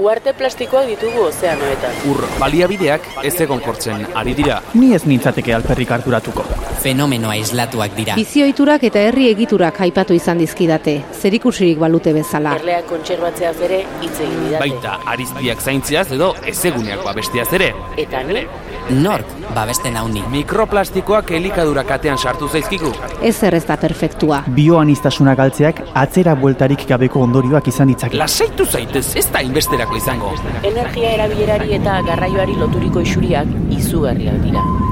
Uarte plastikoak ditugu ozeanoetan. Ur baliabideak ez egon kortzen ari dira. Ni ez nintzateke alperrik harturatuko. Fenomeno aislatuak dira. Bizioiturak eta herri egiturak aipatu izan dizkidate, zerikusirik balute bezala. Erleak kontserbatzeaz ere hitz egin didate. Baita ariztiak zaintziaz edo ezeguneak babestiaz ere. Eta ni, Nork babesten hauni. Mikroplastikoak elikadura katean sartu zaizkigu. Ez ez da perfektua. Bioanistasuna galtzeak atzera bueltarik gabeko ondorioak izan ditzake. Lasaitu zaitez, ez da inbesterako izango. energia erabilerari eta garraioari loturiko isuriak izugarriak dira.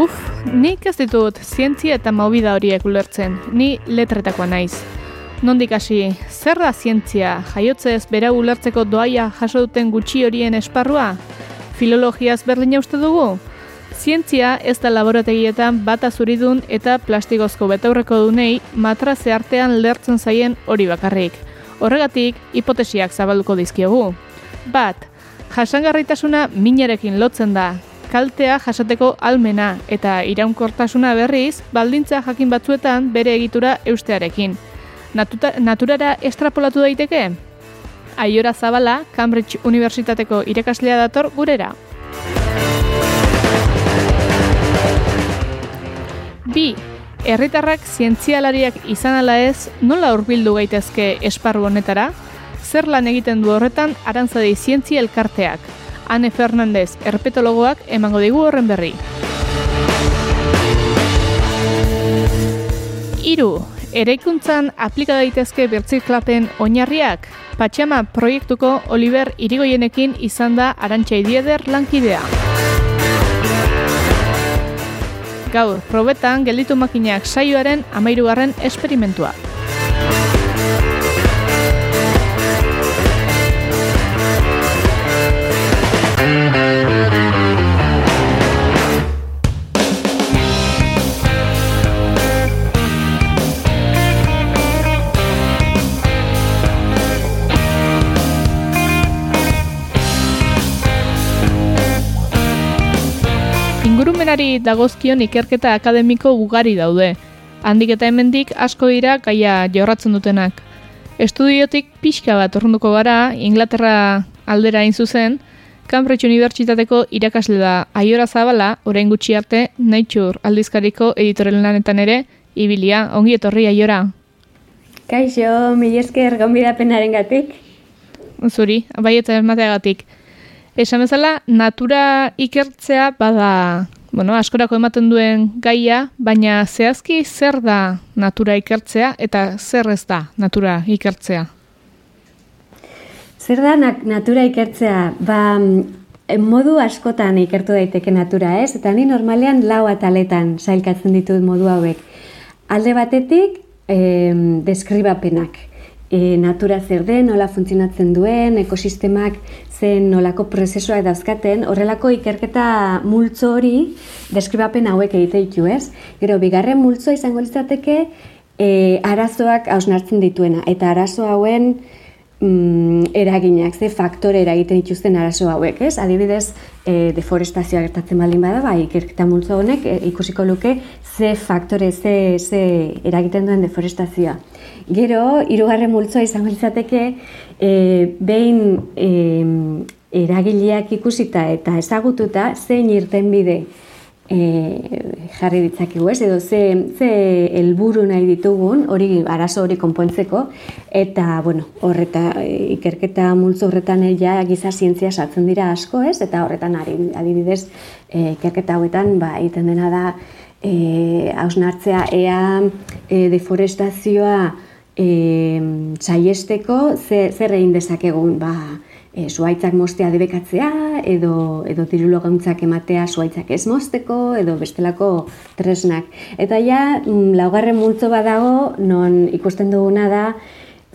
Uf, nik ez ditut zientzia eta maubida horiek ulertzen, ni letretakoa naiz. Nondik hasi, zer da zientzia, jaiotzez bera ulertzeko doaia jaso duten gutxi horien esparrua? Filologiaz berdina uste dugu? Zientzia ez da laborategietan bata zuridun eta plastikozko betaurreko dunei matraze artean lertzen zaien hori bakarrik. Horregatik, hipotesiak zabalduko dizkiogu. Bat, jasangarritasuna minarekin lotzen da, kaltea jasateko almena eta iraunkortasuna berriz baldintza jakin batzuetan bere egitura eustearekin. Natuta, naturara estrapolatu daiteke? Aiora Zabala, Cambridge Unibertsitateko irakaslea dator gurera. Bi, herritarrak zientzialariak izan ala ez, nola hurbildu gaitezke esparru honetara? Zer lan egiten du horretan arantzadi zientzia elkarteak? Ane Fernandez, erpetologoak emango digu horren berri. Hiru, eraikuntzan aplika daitezke birtziklapen oinarriak? Patxama proiektuko Oliver Irigoienekin izan da Arantxa Idieder lankidea. Gaur, probetan gelditu makinak saioaren amairugarren esperimentua. Ingurumenari dagozkion ikerketa akademiko ugari daude. Handik eta hemendik asko dira gaia jorratzen dutenak. Estudiotik pixka bat orrunduko gara, Inglaterra aldera hain zuzen, Cambridge Unibertsitateko irakasle da Aiora Zabala, orain gutxi arte, Nature aldizkariko editorial lanetan ere, ibilia, ongi etorri Aiora. Kaixo, mil esker gonbidapenaren gatik. Zuri, bai eta emateagatik. Esan bezala, natura ikertzea bada, bueno, askorako ematen duen gaia, baina zehazki zer da natura ikertzea eta zer ez da natura ikertzea? Zer da na- natura ikertzea? Ba, mm, modu askotan ikertu daiteke natura, ez? Eta ni normalean lau ataletan sailkatzen ditut modu hauek. Alde batetik, em, deskribapenak. E, natura zer den, nola funtzionatzen duen, ekosistemak zen nolako prozesua dauzkaten, horrelako ikerketa multzo hori deskribapen hauek egite ditu, ez? Gero, bigarren multzoa izango litzateke e, arazoak hausnartzen dituena, eta arazo hauen mm, eraginak, ze faktore eragiten dituzten arazo hauek, ez? Adibidez, e, deforestazioa gertatzen baldin bada, bai, ikerketa multzo honek e, ikusiko luke ze faktore, ze, ze eragiten duen deforestazioa. Gero, hirugarren multzoa izango litzateke, e, behin e, eragileak ikusita eta ezagututa zein irtenbide e, jarri ditzakegu, ez? Edo ze, ze helburu nahi ditugun, hori arazo hori konpontzeko, eta, bueno, horreta, ikerketa multzo horretan ja giza zientzia sartzen dira asko, ez? Eta horretan, ari, adibidez, e, ikerketa hauetan, ba, egiten dena da, e, hausnartzea ea e, deforestazioa e, saiesteko ze, zer egin dezakegun, ba, e, zuaitzak mostea debekatzea, edo, edo tirulo gauntzak ematea zuaitzak ez mosteko, edo bestelako tresnak. Eta ja, mm, laugarren multzo badago, non ikusten duguna da,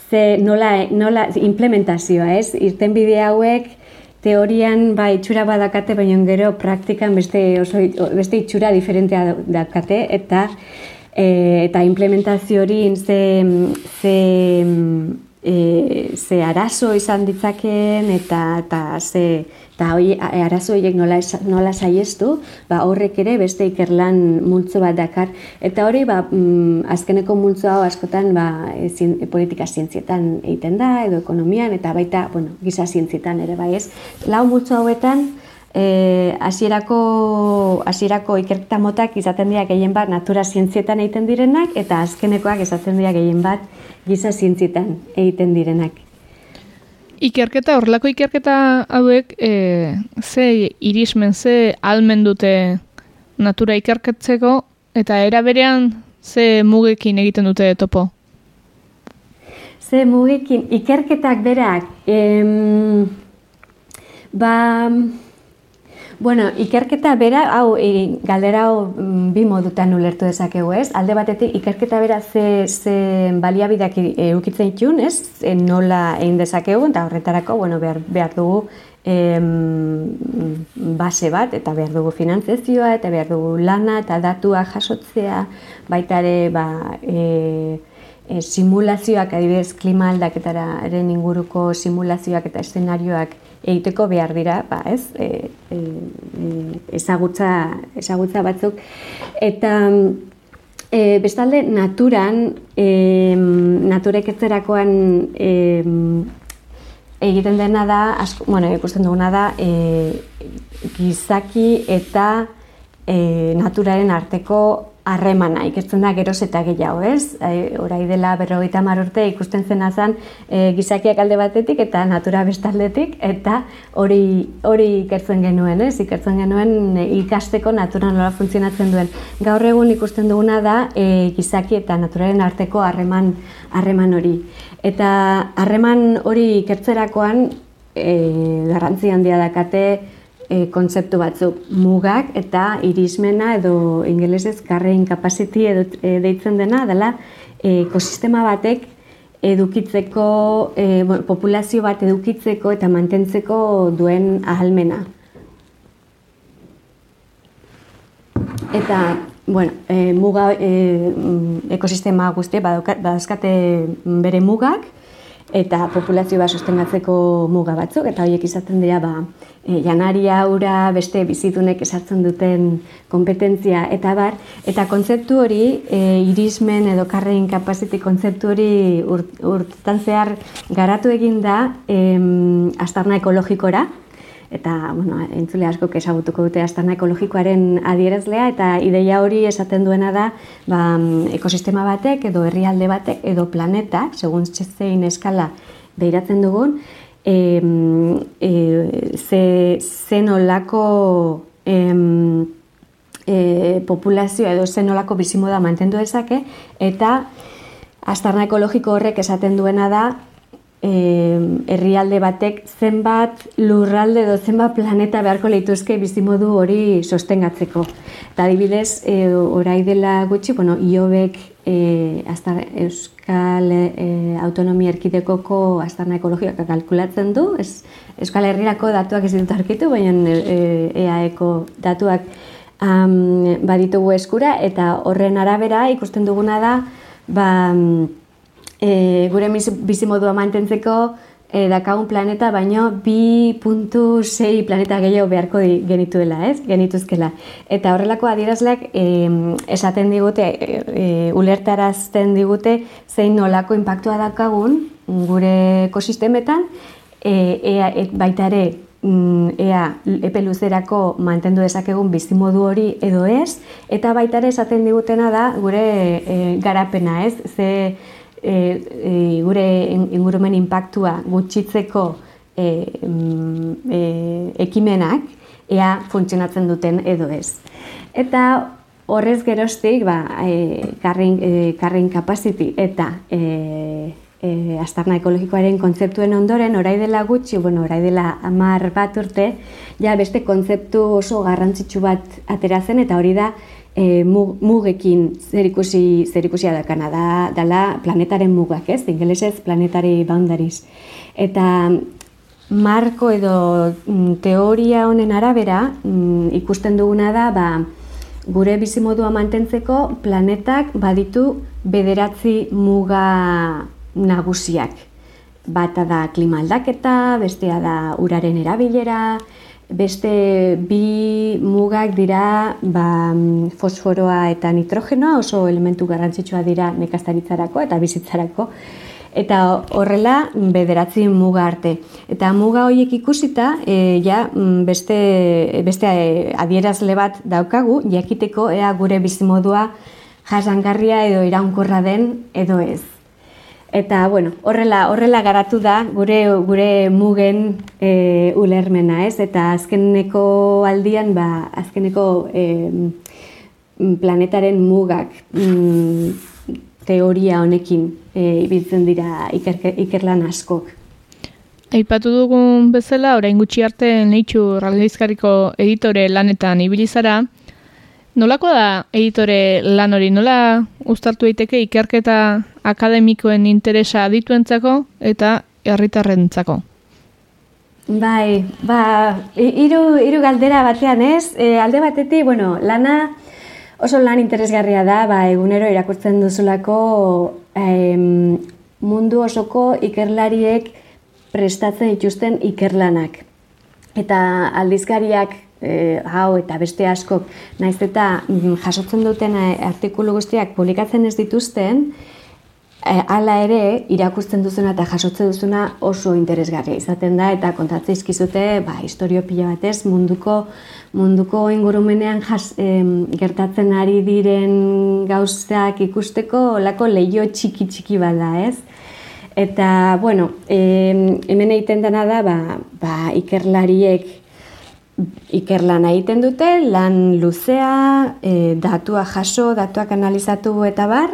ze nola, nola implementazioa, ez? Irten bide hauek, teorian ba itxura badakate, baina gero praktikan beste oso beste itxura diferentea dakate eta e, eta implementazio hori ze ze e, ze arazo izan ditzakeen eta eta ze eta hori arazo horiek nola nola saiestu, ba horrek ere beste ikerlan multzo bat dakar. Eta hori ba mm, azkeneko multzo hau askotan ba e, politika zientzietan egiten da edo ekonomian eta baita bueno giza zientzietan ere bai ez? Lau multzo hauetan eh hasierako hasierako ikerketa motak izaten dira gehien bat natura zientzietan egiten direnak eta azkenekoak izaten dira gehien bat giza zientzietan egiten direnak. Ikerketa, horrelako ikerketa hauek, e, ze irismen, ze almen dute natura ikerketzeko, eta era berean ze mugekin egiten dute topo? Ze mugekin, ikerketak berak, em, ba, Bueno, ikerketa bera, hau, e, galdera hau mm, bi modutan ulertu dezakegu, ez? Alde batetik, ikerketa bera ze, ze baliabideak eukitzen itxun, ez? E, nola egin dezakegu, eta horretarako, bueno, behar, behar dugu em, base bat, eta behar dugu finantzezioa, eta behar dugu lana, eta datua jasotzea, baita ere, ba, e, e, simulazioak, adibidez, klima aldaketara eren inguruko simulazioak eta eszenarioak egiteko behar dira, ba, ez, e, e, e, ezagutza, ezagutza batzuk. Eta e, bestalde, naturan, e, naturek etzerakoan e, egiten dena da, asko, bueno, ikusten duguna da, e, gizaki eta e, naturaren arteko harremana ikertzen da geroz eta gehiago, ez? E, orai dela berrogeita mar urte ikusten zena zen e, gizakiak alde batetik eta natura bestaldetik eta hori hori ikertzen genuen, ez? Ikertzen genuen e, ikasteko natura nola funtzionatzen duen. Gaur egun ikusten duguna da e, gizaki eta naturaren arteko harreman harreman hori. Eta harreman hori ikertzerakoan e, garrantzi handia dakate e, kontzeptu batzuk mugak eta irismena edo ingelesez carrying capacity edo e, deitzen dena dela e, ekosistema batek edukitzeko e, populazio bat edukitzeko eta mantentzeko duen ahalmena. Eta bueno, e, muga e, ekosistema guzti badauzkate bere mugak eta populazio bat sostengatzeko muga batzuk eta horiek izaten dira ba, e, janaria ura beste bizitunek esartzen duten kompetentzia eta bar, eta kontzeptu hori, e, irismen edo karrein kapaziti kontzeptu hori urtetan zehar garatu egin da e, astarna ekologikora, eta bueno, entzule asko ezagutuko dute astarna ekologikoaren adierazlea eta ideia hori esaten duena da ba, ekosistema batek edo herrialde batek edo planeta, segun txezein eskala behiratzen dugun, e, e, ze, ze nolako e, populazioa edo ze nolako bizimoda mantendu dezake, eta astarna ekologiko horrek esaten duena da herrialde batek zenbat lurralde edo zenbat planeta beharko lituzke bizimodu hori sostengatzeko. Eta adibidez, e, orai dela gutxi, bueno, iobek e, aztar, Euskal e, Autonomia Erkidekoko aztarna ekologikoak kalkulatzen du, ez, Euskal Herrirako datuak ez ditut arkitu, baina e, EAeko datuak um, baditugu eskura, eta horren arabera ikusten duguna da, ba, e, gure bizimodua mantentzeko, e, dakagun planeta, baino 2.6 planeta gehiago beharko genituela, ez? Genituzkela. Eta horrelako adierazleak e, esaten digute, e, e, ulertarazten digute, zein nolako inpaktua dakagun gure ekosistemetan, e, ea, et, baita ere, mm, ea epe luzerako mantendu dezakegun bizimodu hori edo ez, eta baita ere esaten digutena da gure e, garapena, ez? Ze, e, e, gure ingurumen inpaktua gutxitzeko e, e, ekimenak ea funtzionatzen duten edo ez. Eta horrez gerostik, ba, e, karrin, e, karrin capacity eta e, e, astarna ekologikoaren kontzeptuen ondoren, orai dela gutxi, bueno, orai dela amar bat urte, ja beste kontzeptu oso garrantzitsu bat atera zen, eta hori da e, mug, mugekin zerikusi, zerikusia dakana, da, dala planetaren mugak, ez? Ingelesez planetari boundaries. Eta marko edo mm, teoria honen arabera mm, ikusten duguna da, ba, gure bizimodua mantentzeko planetak baditu bederatzi muga nagusiak. Bata da klima aldaketa, bestea da uraren erabilera, beste bi mugak dira ba, fosforoa eta nitrogenoa, oso elementu garrantzitsua dira nekastaritzarako eta bizitzarako eta horrela bederatzi muga arte. Eta muga horiek ikusita, e, ja, mm, beste, beste e, adierazle bat daukagu, jakiteko ea gure bizimodua jasangarria edo iraunkorra den edo ez. Eta, bueno, horrela, horrela garatu da gure, gure mugen e, ulermena, ez? Eta azkeneko aldian, ba, azkeneko e, planetaren mugak mm, teoria honekin e, ibiltzen dira ikerke, ikerlan askok. Aipatu dugun bezala, orain gutxi arte neitxu raldizkariko editore lanetan ibilizara, nolako da editore lan hori, nola ustartu daiteke ikerketa akademikoen interesa adituentzako eta herritarrentzako? Bai, ba, hiru hiru galdera batean, ez? E, alde batetik, bueno, lana Oso lan interesgarria da, ba, egunero irakurtzen duzulako em, mundu osoko ikerlariek prestatzen dituzten ikerlanak. Eta aldizkariak e, hau eta beste askok, naiz eta mm, jasotzen duten eh, artikulu guztiak publikatzen ez dituzten, Eh, hala ere, irakusten duzuna eta jasotzen duzuna oso interesgarria izaten da eta kontatzen izkizute, ba, historio pila batez, munduko, munduko ingurumenean jas, gertatzen ari diren gauzak ikusteko olako leio txiki txiki bada, ez? Eta, bueno, hemen egiten dena da, ba, ba, ikerlariek ikerlan egiten dute, lan luzea, e, datua jaso, datuak analizatu eta bar,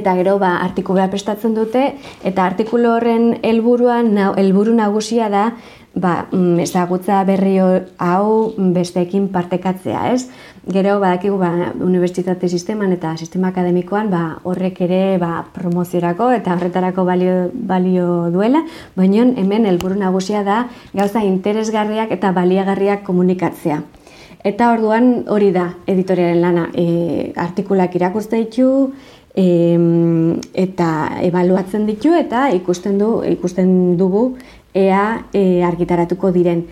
eta gero ba artikulua prestatzen dute eta artikulu horren helburuan helburu nagusia da ba mm, ezagutza berri hau besteekin partekatzea, ez? Gero badakigu ba unibertsitate sisteman eta sistema akademikoan ba horrek ere ba promoziorako eta horretarako balio, balio duela, baina hemen helburu nagusia da gauza interesgarriak eta baliagarriak komunikatzea. Eta orduan hori da editorialen lana, e, artikulak irakurtzen ditu, e, eta ebaluatzen ditu eta ikusten du ikusten dugu ea e, argitaratuko diren.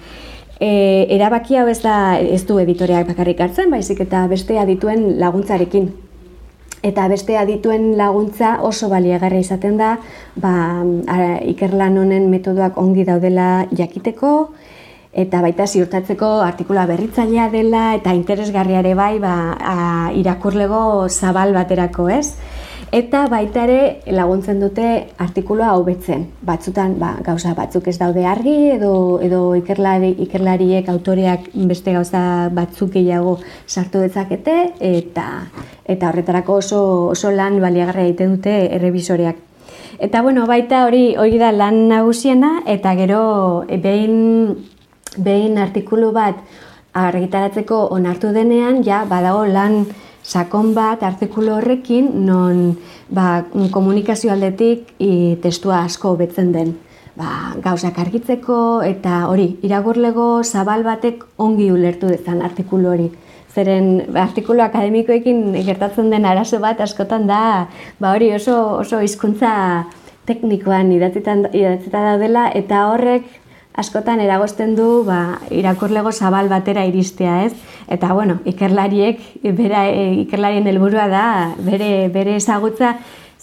E, erabaki hau ez da ez du editoreak bakarrik hartzen, baizik eta beste adituen laguntzarekin. Eta beste adituen laguntza oso baliagarra izaten da, ba, ikerlan honen metodoak ongi daudela jakiteko, eta baita ziurtatzeko artikula berritzailea dela eta interesgarriare bai ba, a, irakurlego zabal baterako ez. Eta baita ere laguntzen dute artikulua hobetzen. Batzutan ba, gauza batzuk ez daude argi edo, edo ikerlari, ikerlariek autoreak beste gauza batzuk gehiago sartu dezakete eta eta horretarako oso, oso lan baliagarria egiten dute errebisoreak. Eta bueno, baita hori hori da lan nagusiena eta gero behin behin artikulu bat argitaratzeko onartu denean, ja, badago lan sakon bat artikulu horrekin, non ba, komunikazio aldetik i, testua asko betzen den. Ba, gauzak argitzeko eta hori, iragurlego zabal batek ongi ulertu dezan artikulu hori. Zeren artikulu akademikoekin gertatzen den arazo bat askotan da, ba hori oso, oso hizkuntza teknikoan idatzita daudela eta horrek askotan eragosten du ba, irakurlego zabal batera iristea, ez? Eta bueno, ikerlariek bera e, ikerlarien helburua da bere bere ezagutza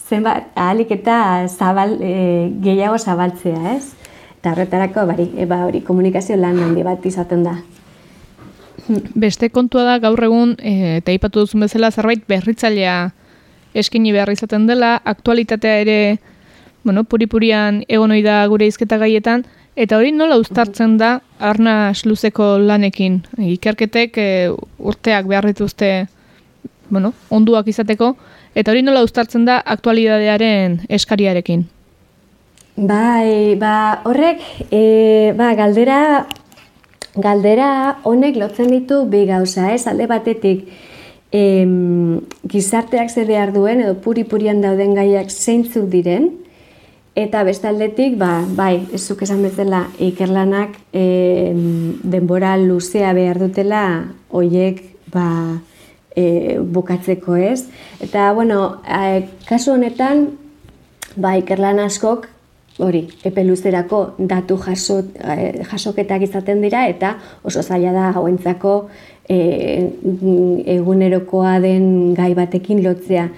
zenbat ahalik eta zabal e, gehiago zabaltzea, ez? Eta horretarako bari, e, ba hori komunikazio lan handi bat izaten da. Beste kontua da gaur egun e, eta ipatu duzun bezala zerbait berritzailea eskini behar izaten dela, aktualitatea ere bueno, puripurian egon da gure izketa gaietan, Eta hori nola uztartzen da arna luzeko lanekin? Ikerketek e, urteak behar dituzte bueno, onduak izateko, Eta hori nola uztartzen da aktualidadearen eskariarekin? Bai, ba, horrek, e, ba, galdera, galdera honek lotzen ditu bi gauza, ez? Alde batetik, em, gizarteak zer behar duen, edo puri-purian dauden gaiak zeintzuk diren, eta bestaldetik, ba, bai, ezuk esan bezala, ikerlanak em, denbora luzea behar dutela, hoiek, ba, e, bukatzeko ez. Eta, bueno, e, kasu honetan, ba, ikerlan askok, hori, epe luzerako datu jaso, eh, jasoketak izaten dira eta oso zaila da hauentzako e, egunerokoa den gai batekin lotzea.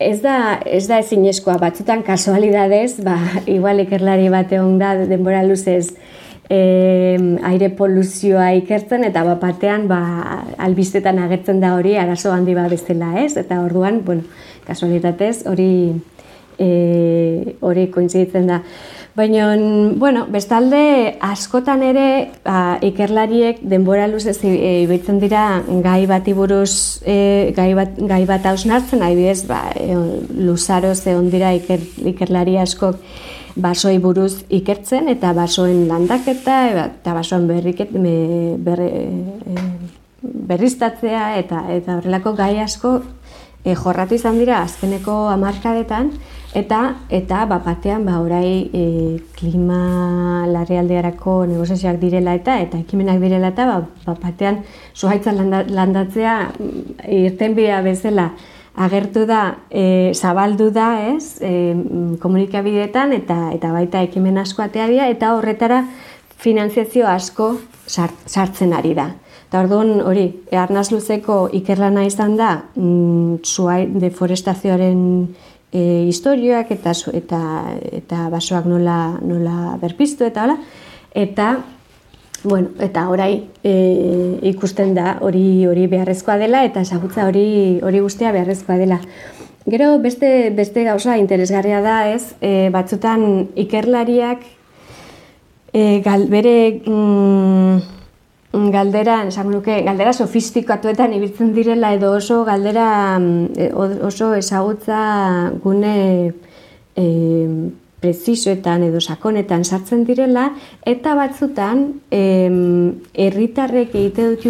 Ez da, ez da ezinezkoa, batzutan kasualidadez, ba, igual ikerlari bat egon da denbora luzez e, aire poluzioa ikertzen eta bat batean ba, albistetan agertzen da hori arazo handi bat bezala ez, eta orduan, bueno, kasualitatez hori e, hori kointziditzen da. Baina, bueno, bestalde, askotan ere, ba, ikerlariek denbora luzez e, ibiltzen dira gai bati buruz, e, gai, bat, gai bat hausnartzen, adibidez, ba, e, luzaro ze dira iker, ikerlari askok basoi buruz ikertzen, eta basoen landaketa, eta basoen berriket, me, berri, e, berriztatzea, eta, eta horrelako gai asko e, jorratu izan dira azkeneko hamarkadetan, Eta, eta ba, batean, ba, orai e, klima larrealdearako negoziazioak direla eta eta ekimenak direla eta ba, ba batean zuhaitzan landatzea mm, irten bezala agertu da, e, zabaldu da, ez, e, komunikabideetan eta eta baita ekimen asko atea eta horretara finanziazio asko sartzen ari da. Eta orduan hori, arnaz luzeko ikerlana izan da, mm, zuai deforestazioaren e, historioak eta eta eta basoak nola nola berpiztu eta hala eta bueno, eta orai e, ikusten da hori hori beharrezkoa dela eta ezagutza hori hori guztia beharrezkoa dela. Gero beste beste gauza interesgarria da, ez? E, batzutan ikerlariak e, gal, bere mm, galdera, esan nuke, galdera sofistikatuetan ibiltzen direla edo oso galdera mm, e, oso ezagutza gune e, prezisoetan edo sakonetan sartzen direla eta batzutan herritarrek egite dut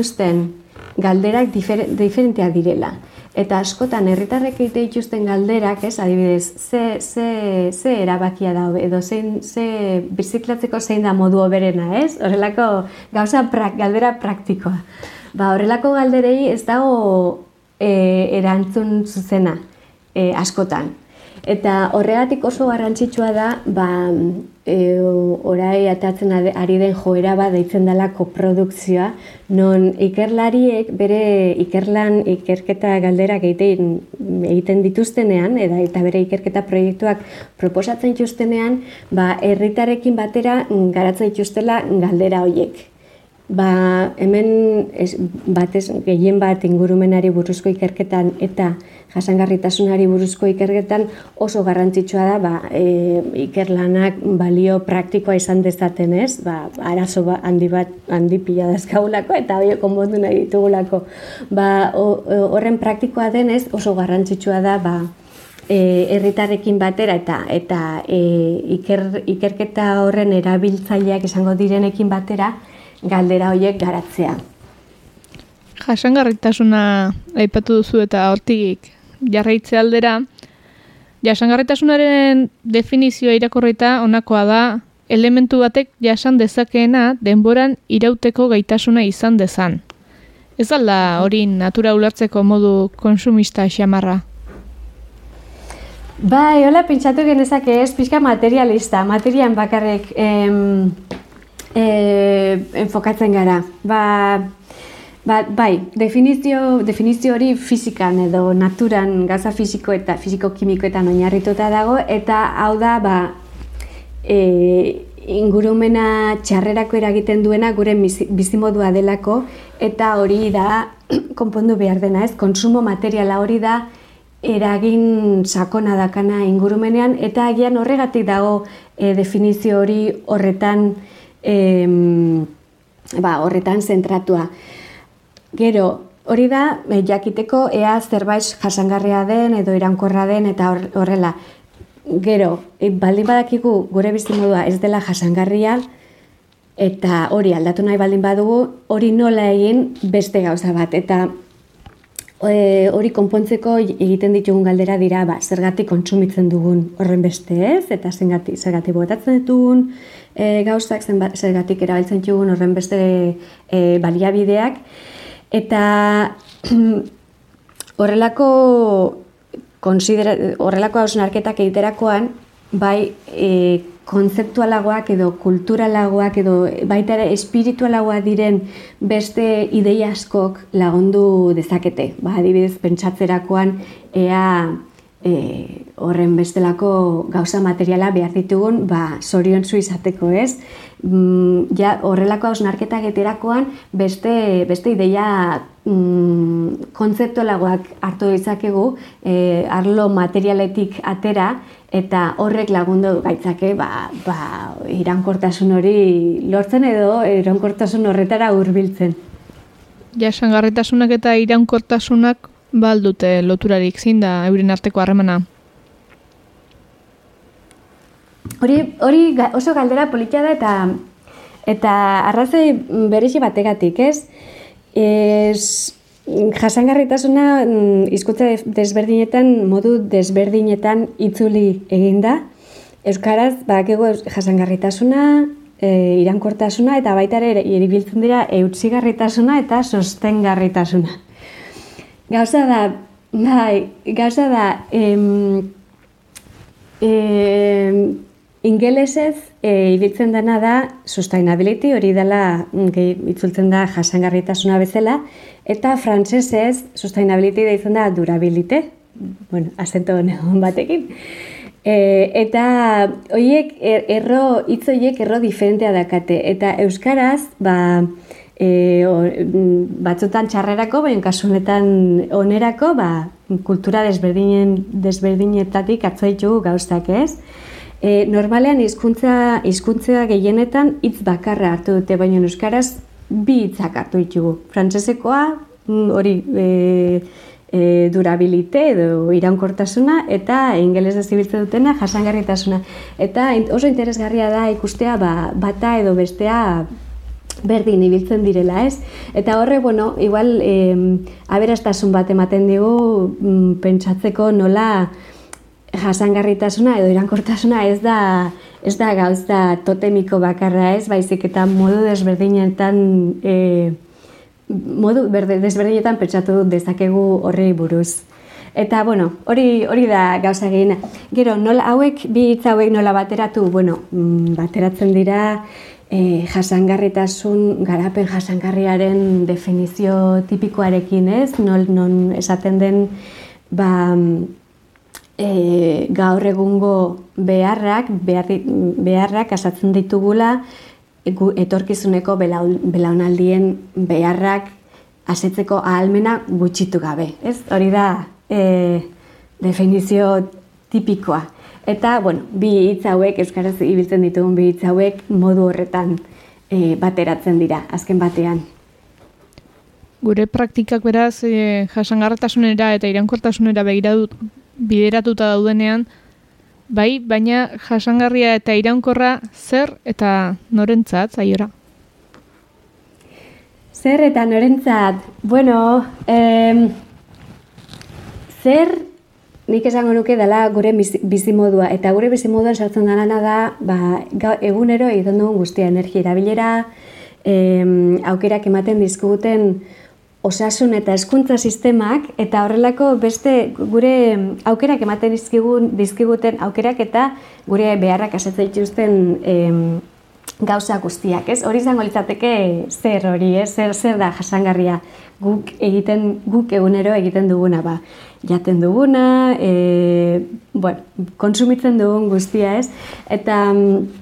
galderak diferentea direla. Eta askotan herritarrek egite dituzten galderak, ez, adibidez, ze, ze, ze erabakia da, edo zein, ze biziklatzeko zein da modu oberena, ez? Horrelako gauza prak, galdera praktikoa. Ba, horrelako galderei ez dago e, erantzun zuzena e, askotan. Eta horregatik oso garrantzitsua da, ba, e, orai atatzen ari den joera bat deitzen dela koprodukzioa, non ikerlariek bere ikerlan ikerketa galderak egiten, egiten dituztenean, eta, eta bere ikerketa proiektuak proposatzen dituztenean, ba, herritarekin batera garatzen dituztela galdera horiek. Ba, hemen ez, batez gehien bat ingurumenari buruzko ikerketan eta jasangarritasunari buruzko ikerketan oso garrantzitsua da ba, e, ikerlanak balio praktikoa izan dezaten ez, ba, arazo ba, handi bat handi pila dazkaulako eta hori konbondu nahi ditugulako. Ba, horren praktikoa denez oso garrantzitsua da ba, e, herritarrekin batera eta eta e, iker, ikerketa horren erabiltzaileak izango direnekin batera, galdera horiek garatzea. Jasangarritasuna aipatu duzu eta hortik jarraitze aldera, jasangarritasunaren definizioa irakorrita honakoa da elementu batek jasan dezakeena denboran irauteko gaitasuna izan dezan. Ez alda hori natura ulertzeko modu konsumista xamarra? Bai, hola, pentsatu genezak ez, pixka materialista, materian bakarrik em, e, enfokatzen gara. Ba, ba, bai, definizio, definizio hori fizikan edo naturan gaza fisiko eta fisiko-kimikoetan oinarrituta dago, eta hau da, ba, e, ingurumena txarrerako eragiten duena gure bizimodua delako, eta hori da, konpondu behar dena ez, konsumo materiala hori da, eragin sakona dakana ingurumenean, eta agian horregatik dago e, definizio hori horretan, em, ba, horretan zentratua. Gero, hori da, e, jakiteko ea zerbait jasangarria den edo irankorra den eta hor- horrela. Gero, e, baldin badakigu gure bizimodua ez dela jasangarria, eta hori aldatu nahi baldin badugu, hori nola egin beste gauza bat. Eta e, hori konpontzeko egiten ditugun galdera dira, ba, zergatik kontsumitzen dugun horren beste ez, eta zergatik, zergatik botatzen ditugun e, gauzak, zenba- zergatik erabiltzen ditugun horren beste e, baliabideak. Eta horrelako konsidera, horrelako hausnarketak egiterakoan, bai e, kontzeptualagoak edo kulturalagoak edo baita ere espiritualagoak diren beste ideia askok lagundu dezakete. Ba, adibidez, pentsatzerakoan ea e, horren bestelako gauza materiala behar ditugun, ba, zorion zu izateko ez. Mm, ja, horrelako hausnarketak eterakoan beste, beste ideia mm, kontzeptualagoak hartu ditzakegu e, arlo materialetik atera eta horrek lagundu gaitzake ba, ba, irankortasun hori lortzen edo irankortasun horretara hurbiltzen. Jasangarritasunak eta iraunkortasunak baldute loturarik zein da euren arteko harremana. Hori, hori oso galdera politia da eta eta arrazoi berezi bategatik, ez? Ez jasangarritasuna mm, hizkuntza des- desberdinetan modu desberdinetan itzuli egin da. Euskaraz badakigu jasangarritasuna, e, irankortasuna eta baita ere iribiltzen dira eutzigarritasuna eta sostengarritasuna. Gauza da, bai, gauza da, em, E, ingelesez e, ibiltzen dena da sustainability, hori dela mm, gehi, itzultzen da jasangarritasuna bezala, eta frantsesez sustainability deitzen da durabilite, bueno, azento hon batekin. E, eta horiek er- erro, hitz horiek erro diferentea dakate, eta euskaraz, ba, e, o, mm, batzutan txarrerako, baina kasu honetan onerako, ba, kultura desberdinen, desberdinetatik atzo ditugu gauztak ez. E, normalean hizkuntza hizkuntza gehienetan hitz bakarra hartu dute, baina euskaraz bi hitzak hartu ditugu. Frantsesekoa mm, hori e, e, durabilite edo iraunkortasuna eta ingelesez ibiltzen dutena jasangarritasuna. Eta oso interesgarria da ikustea ba, bata edo bestea berdin ibiltzen direla, ez? Eta horre, bueno, igual eh, aberastasun bat ematen digu mm, pentsatzeko nola jasangarritasuna edo irankortasuna ez da ez da gauza totemiko bakarra ez, baizik eta modu desberdinetan eh, modu berde, desberdinetan pentsatu dezakegu horri buruz. Eta, bueno, hori, hori da gauza gehiena. Gero, nola hauek, bi hitz hauek nola bateratu, bueno, mm, bateratzen dira e, jasangarritasun, garapen jasangarriaren definizio tipikoarekin, ez? Non, non esaten den, ba, e, gaur egungo beharrak, behar, beharrak asatzen ditugula gu- etorkizuneko belaun- belaunaldien beharrak asetzeko ahalmena gutxitu gabe. Ez? Hori da e, definizio tipikoa. Eta, bueno, bi hitz hauek, euskaraz ibiltzen ditugun bi hitz hauek modu horretan e, bateratzen dira, azken batean. Gure praktikak beraz e, jasangarritasunera eta iraunkortasunera begiratu bideratuta daudenean, bai, baina jasangarria eta iraunkorra zer eta norentzat zaiora. Zer eta norentzat? Bueno, em, zer nik esango nuke dela gure bizi- bizimodua. Eta gure bizimoduan sartzen dena da, ba, egunero egiten dugun guztia energia erabilera, em, aukerak ematen dizkiguten osasun eta hezkuntza sistemak eta horrelako beste gure aukerak ematen dizkigun dizkiguten aukerak eta gure beharrak asetzen dituzten gauza guztiak, ez? Hori izango litzateke zer hori, ez? Zer, zer da jasangarria guk egiten guk egunero egiten duguna ba. Jaten duguna, e, bueno, konsumitzen dugun guztia, ez? Eta mm,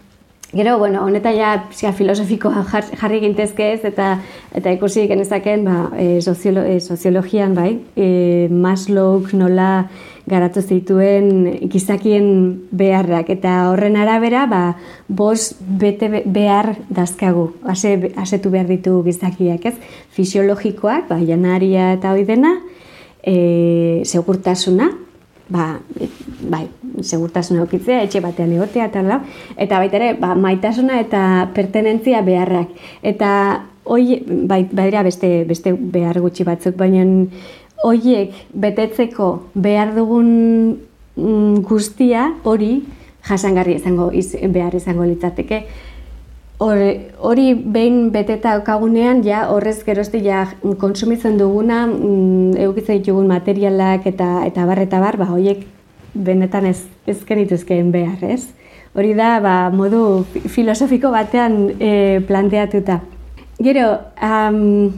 Gero, bueno, honetan ja psia filosofikoa jar- jarri gintezke ez, eta eta ikusi genezaken ba, e, soziolo, e, soziologian bai, e, Maslouk nola garatu zituen gizakien beharrak, eta horren arabera, ba, bos bete be- behar dazkagu, ase, asetu behar ditu gizakiak, ez? Fisiologikoak, ba, janaria eta hoi dena, e, segurtasuna, ba, bai, segurtasuna okitzea, etxe batean egotea eta lau, eta baita ere, ba, maitasuna eta pertenentzia beharrak. Eta hoi, bai, badira beste, beste behar gutxi batzuk, baina hoiek betetzeko behar dugun mm, guztia hori jasangarri izango iz, behar izango litzateke. Hor- Hori behin beteta okagunean, ja horrez gerozti ja konsumitzen duguna, mm, eukitzen ditugun materialak eta eta bar eta bar, ba horiek benetan ez ez genituzkeen behar, ez? Hori da, ba, modu fi- filosofiko batean e, planteatuta. Gero, um,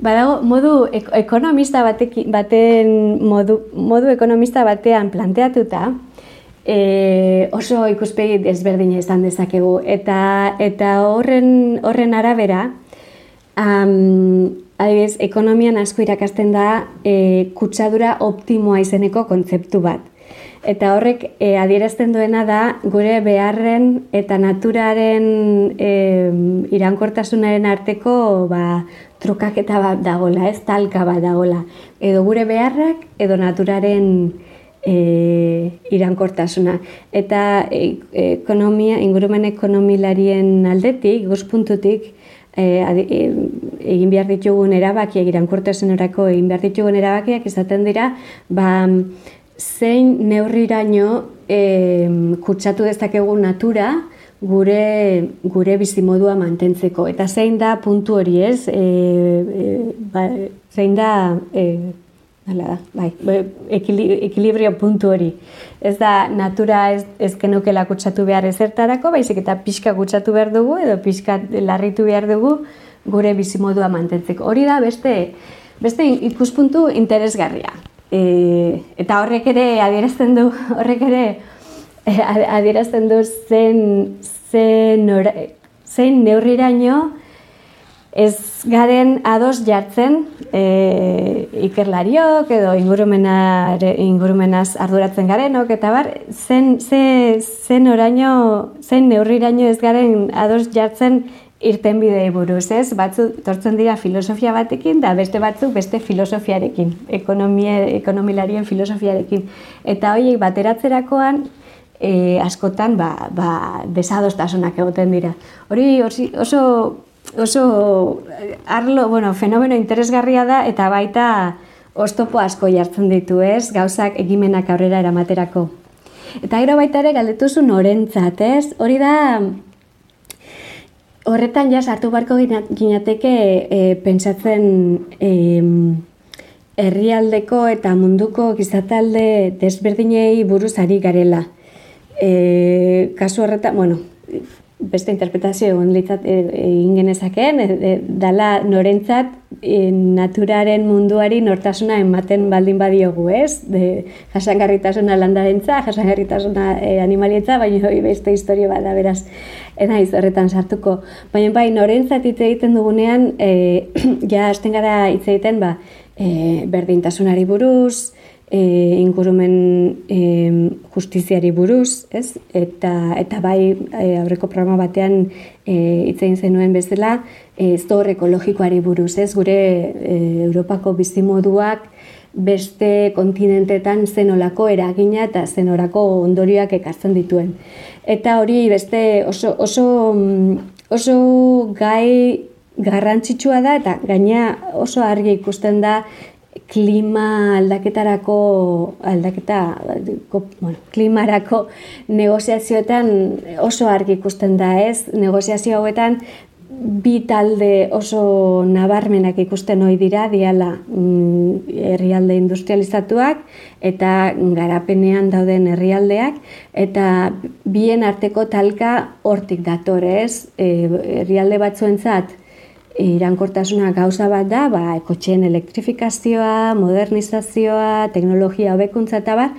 badago modu ek ekonomista batekin, baten modu, modu ekonomista batean planteatuta, e, oso ikuspegi desberdina izan dezakegu eta eta horren horren arabera um, adibidez, ekonomian asko irakasten da e, kutsadura optimoa izeneko kontzeptu bat. Eta horrek e, adierazten duena da gure beharren eta naturaren e, iraunkortasunaren arteko ba, trukaketa bat dagola, ez talka bat dagola. Edo gure beharrak edo naturaren e, irankortasuna. Eta e, ekonomia, ingurumen ekonomilarien aldetik, guzpuntutik, e, e, egin behar ditugun erabakiak, iraunkortasunerako egin behar ditugun erabakiak izaten dira, ba, zein neurriraino e, kutsatu dezakegu natura gure, gure bizimodua mantentzeko. Eta zein da puntu hori ez, e, e, ba, zein da... E, Hala da, bai, ekili, ekilibrio puntu hori. Ez da, natura ez, ez genukela kutsatu behar ezertarako, baizik eta pixka kutsatu behar dugu, edo pixka larritu behar dugu gure bizimodua mantentzeko. Hori da beste, beste ikuspuntu interesgarria. E, eta horrek ere adierazten du, horrek ere e, adierazten du zen, zen, ora, zein neurriraino ez garen ados jartzen e, ikerlariok edo ingurumenare, ingurumenaz arduratzen garenok eta bar, zen, ze, zen oraino, zen neurriraino ez garen ados jartzen irtenbidei buruz, ez? Batzu tortzen dira filosofia batekin da beste batzuk beste filosofiarekin, ekonomia, ekonomilarien filosofiarekin. Eta horiek bateratzerakoan e, askotan ba, ba, desadostasunak egoten dira. Hori oso oso eh, arlo, bueno, fenomeno interesgarria da eta baita oztopo asko jartzen ditu, ez? Gauzak egimenak aurrera eramaterako. Eta gero baita ere galdetuzu norentzat, ez? Hori da horretan ja sartu barko gina- ginateke e, pentsatzen em, herrialdeko eta munduko gizatalde desberdinei buruz ari garela. E, kasu horretan, bueno, beste interpretazio egon litzat e, egin genezakeen, e, e, dala norentzat e, naturaren munduari nortasuna ematen baldin badiogu, ez? De, jasangarritasuna landarentza, jasangarritasuna e, animalietza, baina hori beste historio bat da, beraz, enaiz horretan sartuko. Baina bai, norentzat hitz egiten dugunean, e, ja hasten gara hitz egiten, ba, e, berdintasunari buruz, e, ingurumen e, justiziari buruz, ez? Eta, eta bai e, aurreko programa batean e, hitz egin zenuen bezala, e, zor ekologikoari buruz, ez? Gure e, Europako bizimoduak beste kontinentetan zenolako eragina eta zenorako ondorioak ekartzen dituen. Eta hori beste oso, oso, mm, oso gai garrantzitsua da eta gaina oso argi ikusten da klima aldaketarako aldaketa bueno, klimarako negoziazioetan oso argi ikusten da, ez? Negoziazio hauetan bi talde oso nabarmenak ikusten ohi dira diala mm, herrialde industrializatuak eta garapenean dauden herrialdeak eta bien arteko talka hortik datorez e, herrialde batzuentzat irankortasuna gauza bat da, ba, ekotxeen elektrifikazioa, modernizazioa, teknologia hobekuntza eta bar,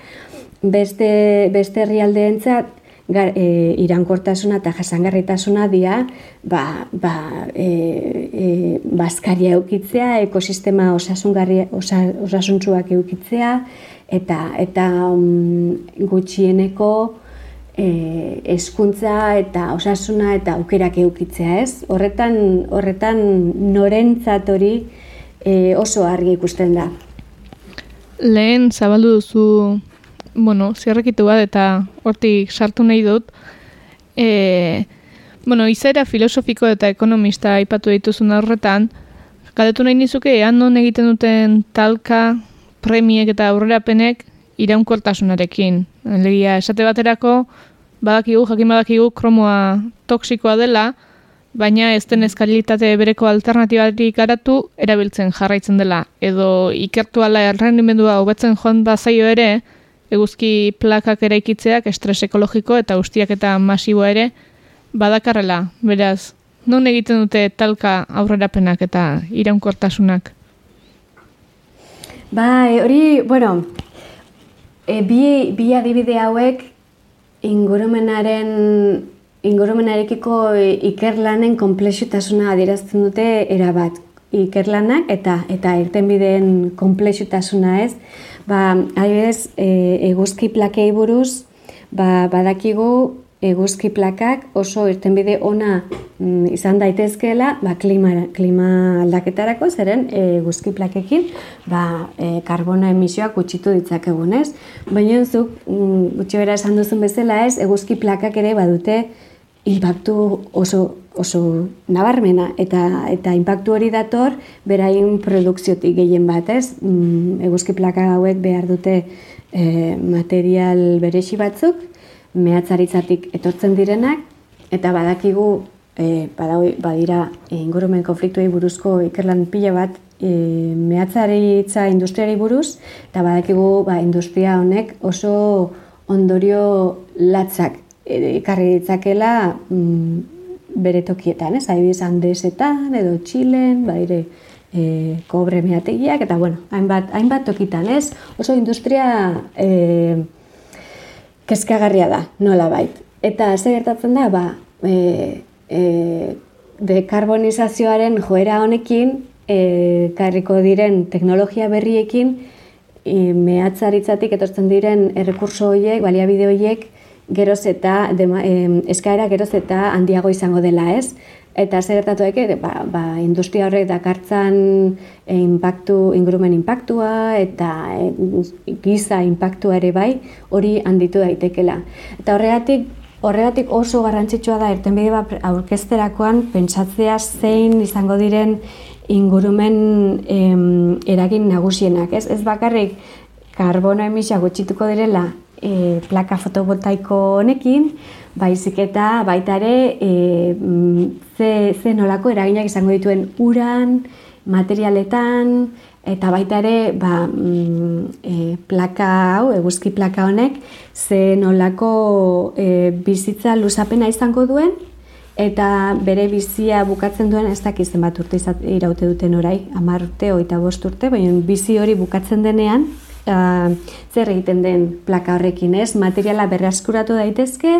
beste, beste herrialdeentzat gar, e, irankortasuna eta jasangarritasuna dira ba, ba, e, e, bazkaria eukitzea, ekosistema osasungarri, osa, osasuntzuak eukitzea, eta, eta um, gutxieneko e, eskuntza eta osasuna eta aukerak eukitzea, ez? Horretan, horretan norentzat hori e, oso argi ikusten da. Lehen zabaldu duzu, bueno, zierrekitu bat eta hortik sartu nahi dut, e, bueno, izaera filosofiko eta ekonomista aipatu dituzun horretan, galdetu nahi nizuke, ean non egiten duten talka, premiek eta aurrerapenek iraunkortasunarekin. Legia, esate baterako, badakigu, jakin badakigu, kromoa toksikoa dela, baina ez den eskalitate bereko alternatibatik garatu erabiltzen jarraitzen dela. Edo ikertu ala errendimendua hobetzen joan da zaio ere, eguzki plakak ere ikitzeak estres ekologiko eta ustiak eta masiboa ere badakarrela. Beraz, non egiten dute talka aurrerapenak eta iraunkortasunak? Ba, hori, bueno, e, bi, bi adibide hauek ingurumenaren ingurumenarekiko ikerlanen konplexutasuna adierazten dute erabat. Ikerlanak eta eta irtenbideen konplexutasuna ez? Ba adibidez e, eguzki plakei buruz ba, badakigu eguzki plakak oso irtenbide ona mm, izan daitezkeela ba, klima, klima aldaketarako, zeren eguzki plakekin ba, e, karbona emisioak gutxitu ditzakegun, ez? Baina zuk, mm, gutxi bera esan duzun bezala ez, eguzki plakak ere badute impactu oso, oso nabarmena eta eta impactu hori dator berain produkziotik gehien bat, ez? Mm, eguzki plaka hauek behar dute e, material beresi batzuk, mehatzaritzatik etortzen direnak, eta badakigu, e, badira ingurumen konfliktuei buruzko ikerlan pila bat e, mehatzaritza industriari buruz, eta badakigu ba, industria honek oso ondorio latzak ekarri ditzakela mm, bere tokietan, ez? Adibidez, Andesetan edo Txilen, badire e, kobre meategiak, eta bueno, hainbat, hainbat tokitan, ez? Oso industria e, kezkagarria da, nola bait. Eta ze gertatzen da, ba, e, e, dekarbonizazioaren joera honekin, e, karriko diren teknologia berriekin, e, mehatzaritzatik etortzen diren errekurso horiek, baliabide horiek, geroz eta, dema, e, eskaera geroz eta handiago izango dela ez. Eta zer gertatu eke, ba, ba, industria horrek dakartzan e, impactu, ingurumen impactua eta e, giza impactua ere bai, hori handitu daitekela. Eta horregatik, horregatik oso garrantzitsua da irtenbide bat aurkezterakoan pentsatzea zein izango diren ingurumen em, eragin nagusienak. Ez, ez bakarrik karbono emisia gutxituko direla e, plaka fotovoltaiko honekin, baizik eta baita ere e, ze, ze nolako eraginak izango dituen uran, materialetan, eta baita ere ba, mm, e, plaka hau, eguzki plaka honek, ze nolako e, bizitza luzapena izango duen, eta bere bizia bukatzen duen ez dakizen bat urte iraute duten orai, amar urte, oita bost urte, baina bizi hori bukatzen denean, uh, zer egiten den plaka horrekin, ez? Materiala berraskuratu daitezke,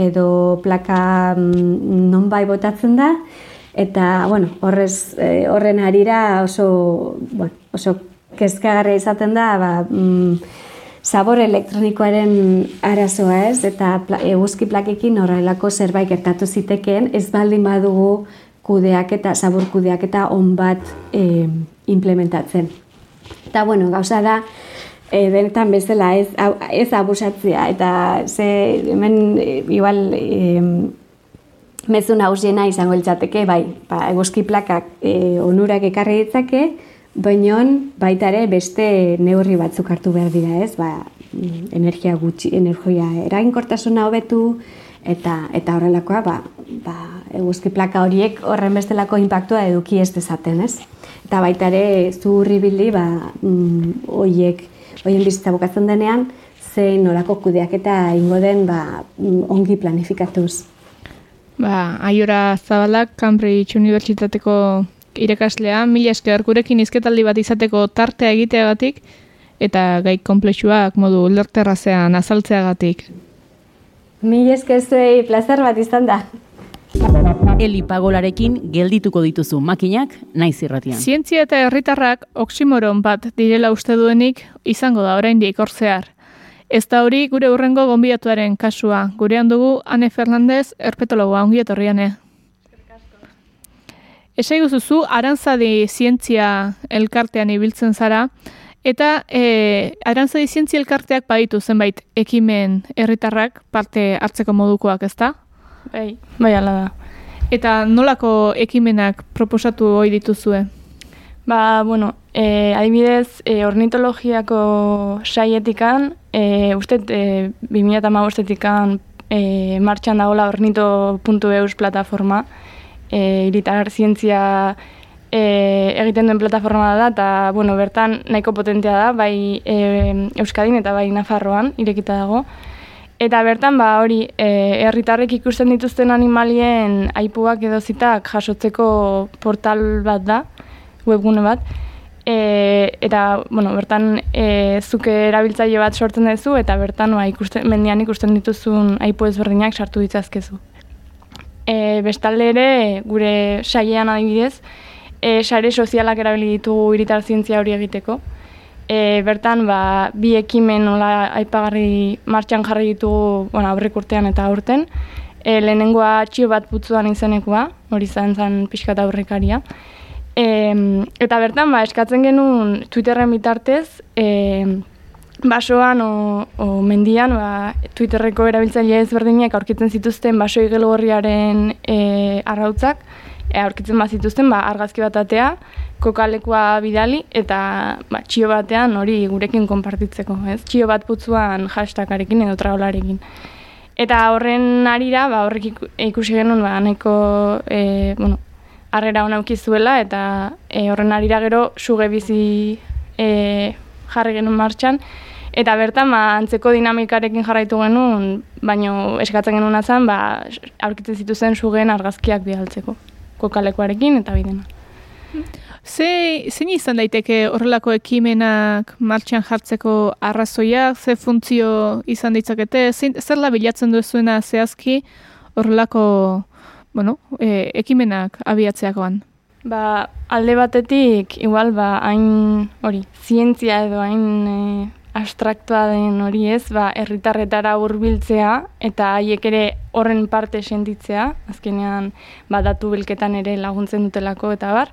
edo plaka mm, non bai botatzen da, eta, bueno, horrez, e, horren arira oso, bueno, oso kezkagarria izaten da, ba, mm, sabor elektronikoaren arazoa ez, eta eguzki plakekin horrelako zerbait gertatu zitekeen, ez baldin badugu kudeak eta sabor kudeak eta on bat e, implementatzen. Eta, bueno, gauza da, e, benetan bezala ez, ez abusatzea. Eta ze hemen e, igual e, mezu nagusiena izango litzateke bai, ba, eguzki plakak e, onurak ekarri ditzake, baina baita ere beste neurri batzuk hartu behar dira ez, ba, energia gutxi, energia eraginkortasuna hobetu eta eta horrelakoa ba, ba, eguzki plaka horiek horren bestelako inpaktua eduki ez dezaten, ez? Eta baita ere zurri bildi, ba, mm, oiek hoien bizitza bukatzen denean, zein nolako kudeak eta ingo den ba, ongi planifikatuz. Ba, aiora zabalak, Cambridge Unibertsitateko irakaslea, mila esker gurekin izketaldi bat izateko tartea egiteagatik, eta gai komplexuak modu lerterrazean azaltzeagatik. Mi eskezuei plazer bat izan da. Eli pagolarekin geldituko dituzu makinak naiz irratian. Zientzia eta herritarrak oksimoron bat direla uste duenik izango da oraindik hortzear. Ez da hori gure urrengo gonbidatuaren kasua. Gurean dugu Ane Fernandez, erpetologoa ongi etorriane. Esai guzuzu, arantzadi zientzia elkartean ibiltzen zara, eta e, arantzadi zientzia elkarteak baditu zenbait ekimen herritarrak parte hartzeko modukoak, ezta? Bai, bai ala da. Eta nolako ekimenak proposatu hoi dituzue? Ba, bueno, e, adibidez, e, ornitologiako saietikan, e, uste, e, 2008etikan e, martxan dagoela ornito.eus plataforma, e, iritar zientzia e, egiten duen plataforma da, eta, bueno, bertan nahiko potentea da, bai e, Euskadin eta bai Nafarroan, irekita dago. Eta bertan, ba, hori, e, herritarrek ikusten dituzten animalien aipuak edo zitak jasotzeko portal bat da, webgune bat. E, eta, bueno, bertan, e, zuke erabiltzaile bat sortzen duzu, eta bertan, ba, ikusten, mendian ikusten dituzun aipu ezberdinak sartu ditzazkezu. E, bestalde ere, gure saiean adibidez, e, sare sozialak erabili ditugu iritar zientzia hori egiteko e, bertan ba, bi ekimen nola aipagarri martxan jarri ditugu bueno, aurrek urtean eta aurten. E, lehenengoa txio bat putzuan izenekoa, hori zan zen pixka eta aurrekaria. E, eta bertan ba, eskatzen genuen Twitterren bitartez, e, basoan o, o mendian ba, Twitterreko erabiltzaile ezberdinak aurkitzen zituzten baso igelgorriaren e, arrautzak, e, aurkitzen bat zituzten ba, argazki bat atea, kokalekua bidali eta ba, txio batean hori gurekin konpartitzeko, ez? Txio bat putzuan hashtagarekin edo traolarekin. Eta horren arira, ba, horrek ikusi genuen, ba, nahiko, e, bueno, arrera hona zuela eta e, horren arira gero suge bizi e, jarri genuen martxan. Eta bertan, ba, antzeko dinamikarekin jarraitu genuen, baino eskatzen genuen azan, ba, aurkitzen zituzen sugen argazkiak bidaltzeko, kokalekuarekin eta bidena. Ze, zein izan daiteke horrelako ekimenak martxan jartzeko arrazoia, ze funtzio izan ditzakete, zein, zer la bilatzen duzuena zehazki horrelako bueno, e, ekimenak abiatzeakoan? Ba, alde batetik, igual, ba, hain hori, zientzia edo hain e, abstraktua den hori ez, ba, erritarretara hurbiltzea eta haiek ere horren parte sentitzea, azkenean, ba, datu bilketan ere laguntzen dutelako eta bar.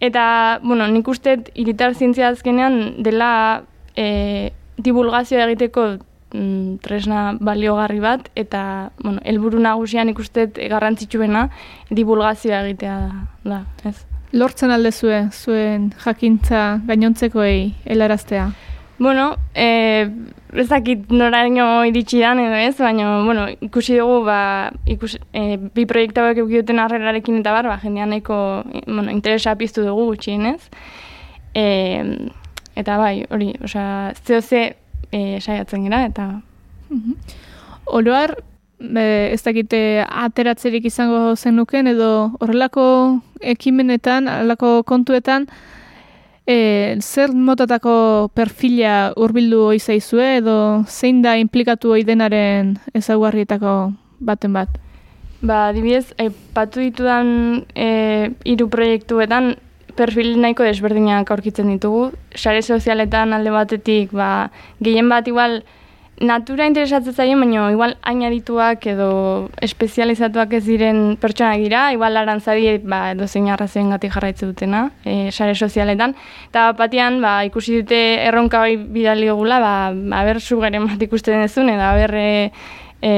Eta, bueno, nik uste iritar zientzia azkenean dela e, divulgazioa egiteko mm, tresna baliogarri bat, eta, bueno, elburu nagusian nik garrantzitsuena divulgazioa egitea da, ez? Lortzen alde zuen jakintza gainontzekoei helaraztea? Bueno, e, ez dakit noraino iritsi dan edo ez, baina, bueno, ikusi dugu, ba, ikus, e, bi proiektu hauek eukioten arrerarekin eta bar, ba, jendean eko, bueno, interesa piztu dugu gutxien ez. E, eta bai, hori, osea, zeo ze e, saiatzen gira, eta... Mhm. Oroar, e, ez dakite ateratzerik izango zenuken, edo horrelako ekimenetan, horrelako kontuetan, E, zer motatako perfila hurbildu hoi zaizue edo zein da implikatu hoi denaren ezaguarrietako baten bat? Ba, dibidez, patu ditudan e, iru proiektuetan perfil nahiko desberdinak aurkitzen ditugu. Sare sozialetan alde batetik, ba, gehien bat igual, natura interesatzen zaien, baina igual hain adituak edo espezializatuak ez diren pertsonak dira, igual arantzadi ba, edo zein arrazoen gati jarraitzen dutena, e, sare sozialetan. Eta batean, ba, ikusi dute erronka bai bidali gula, ba, aber sugeren bat ikusten dezun, edo aber e, e,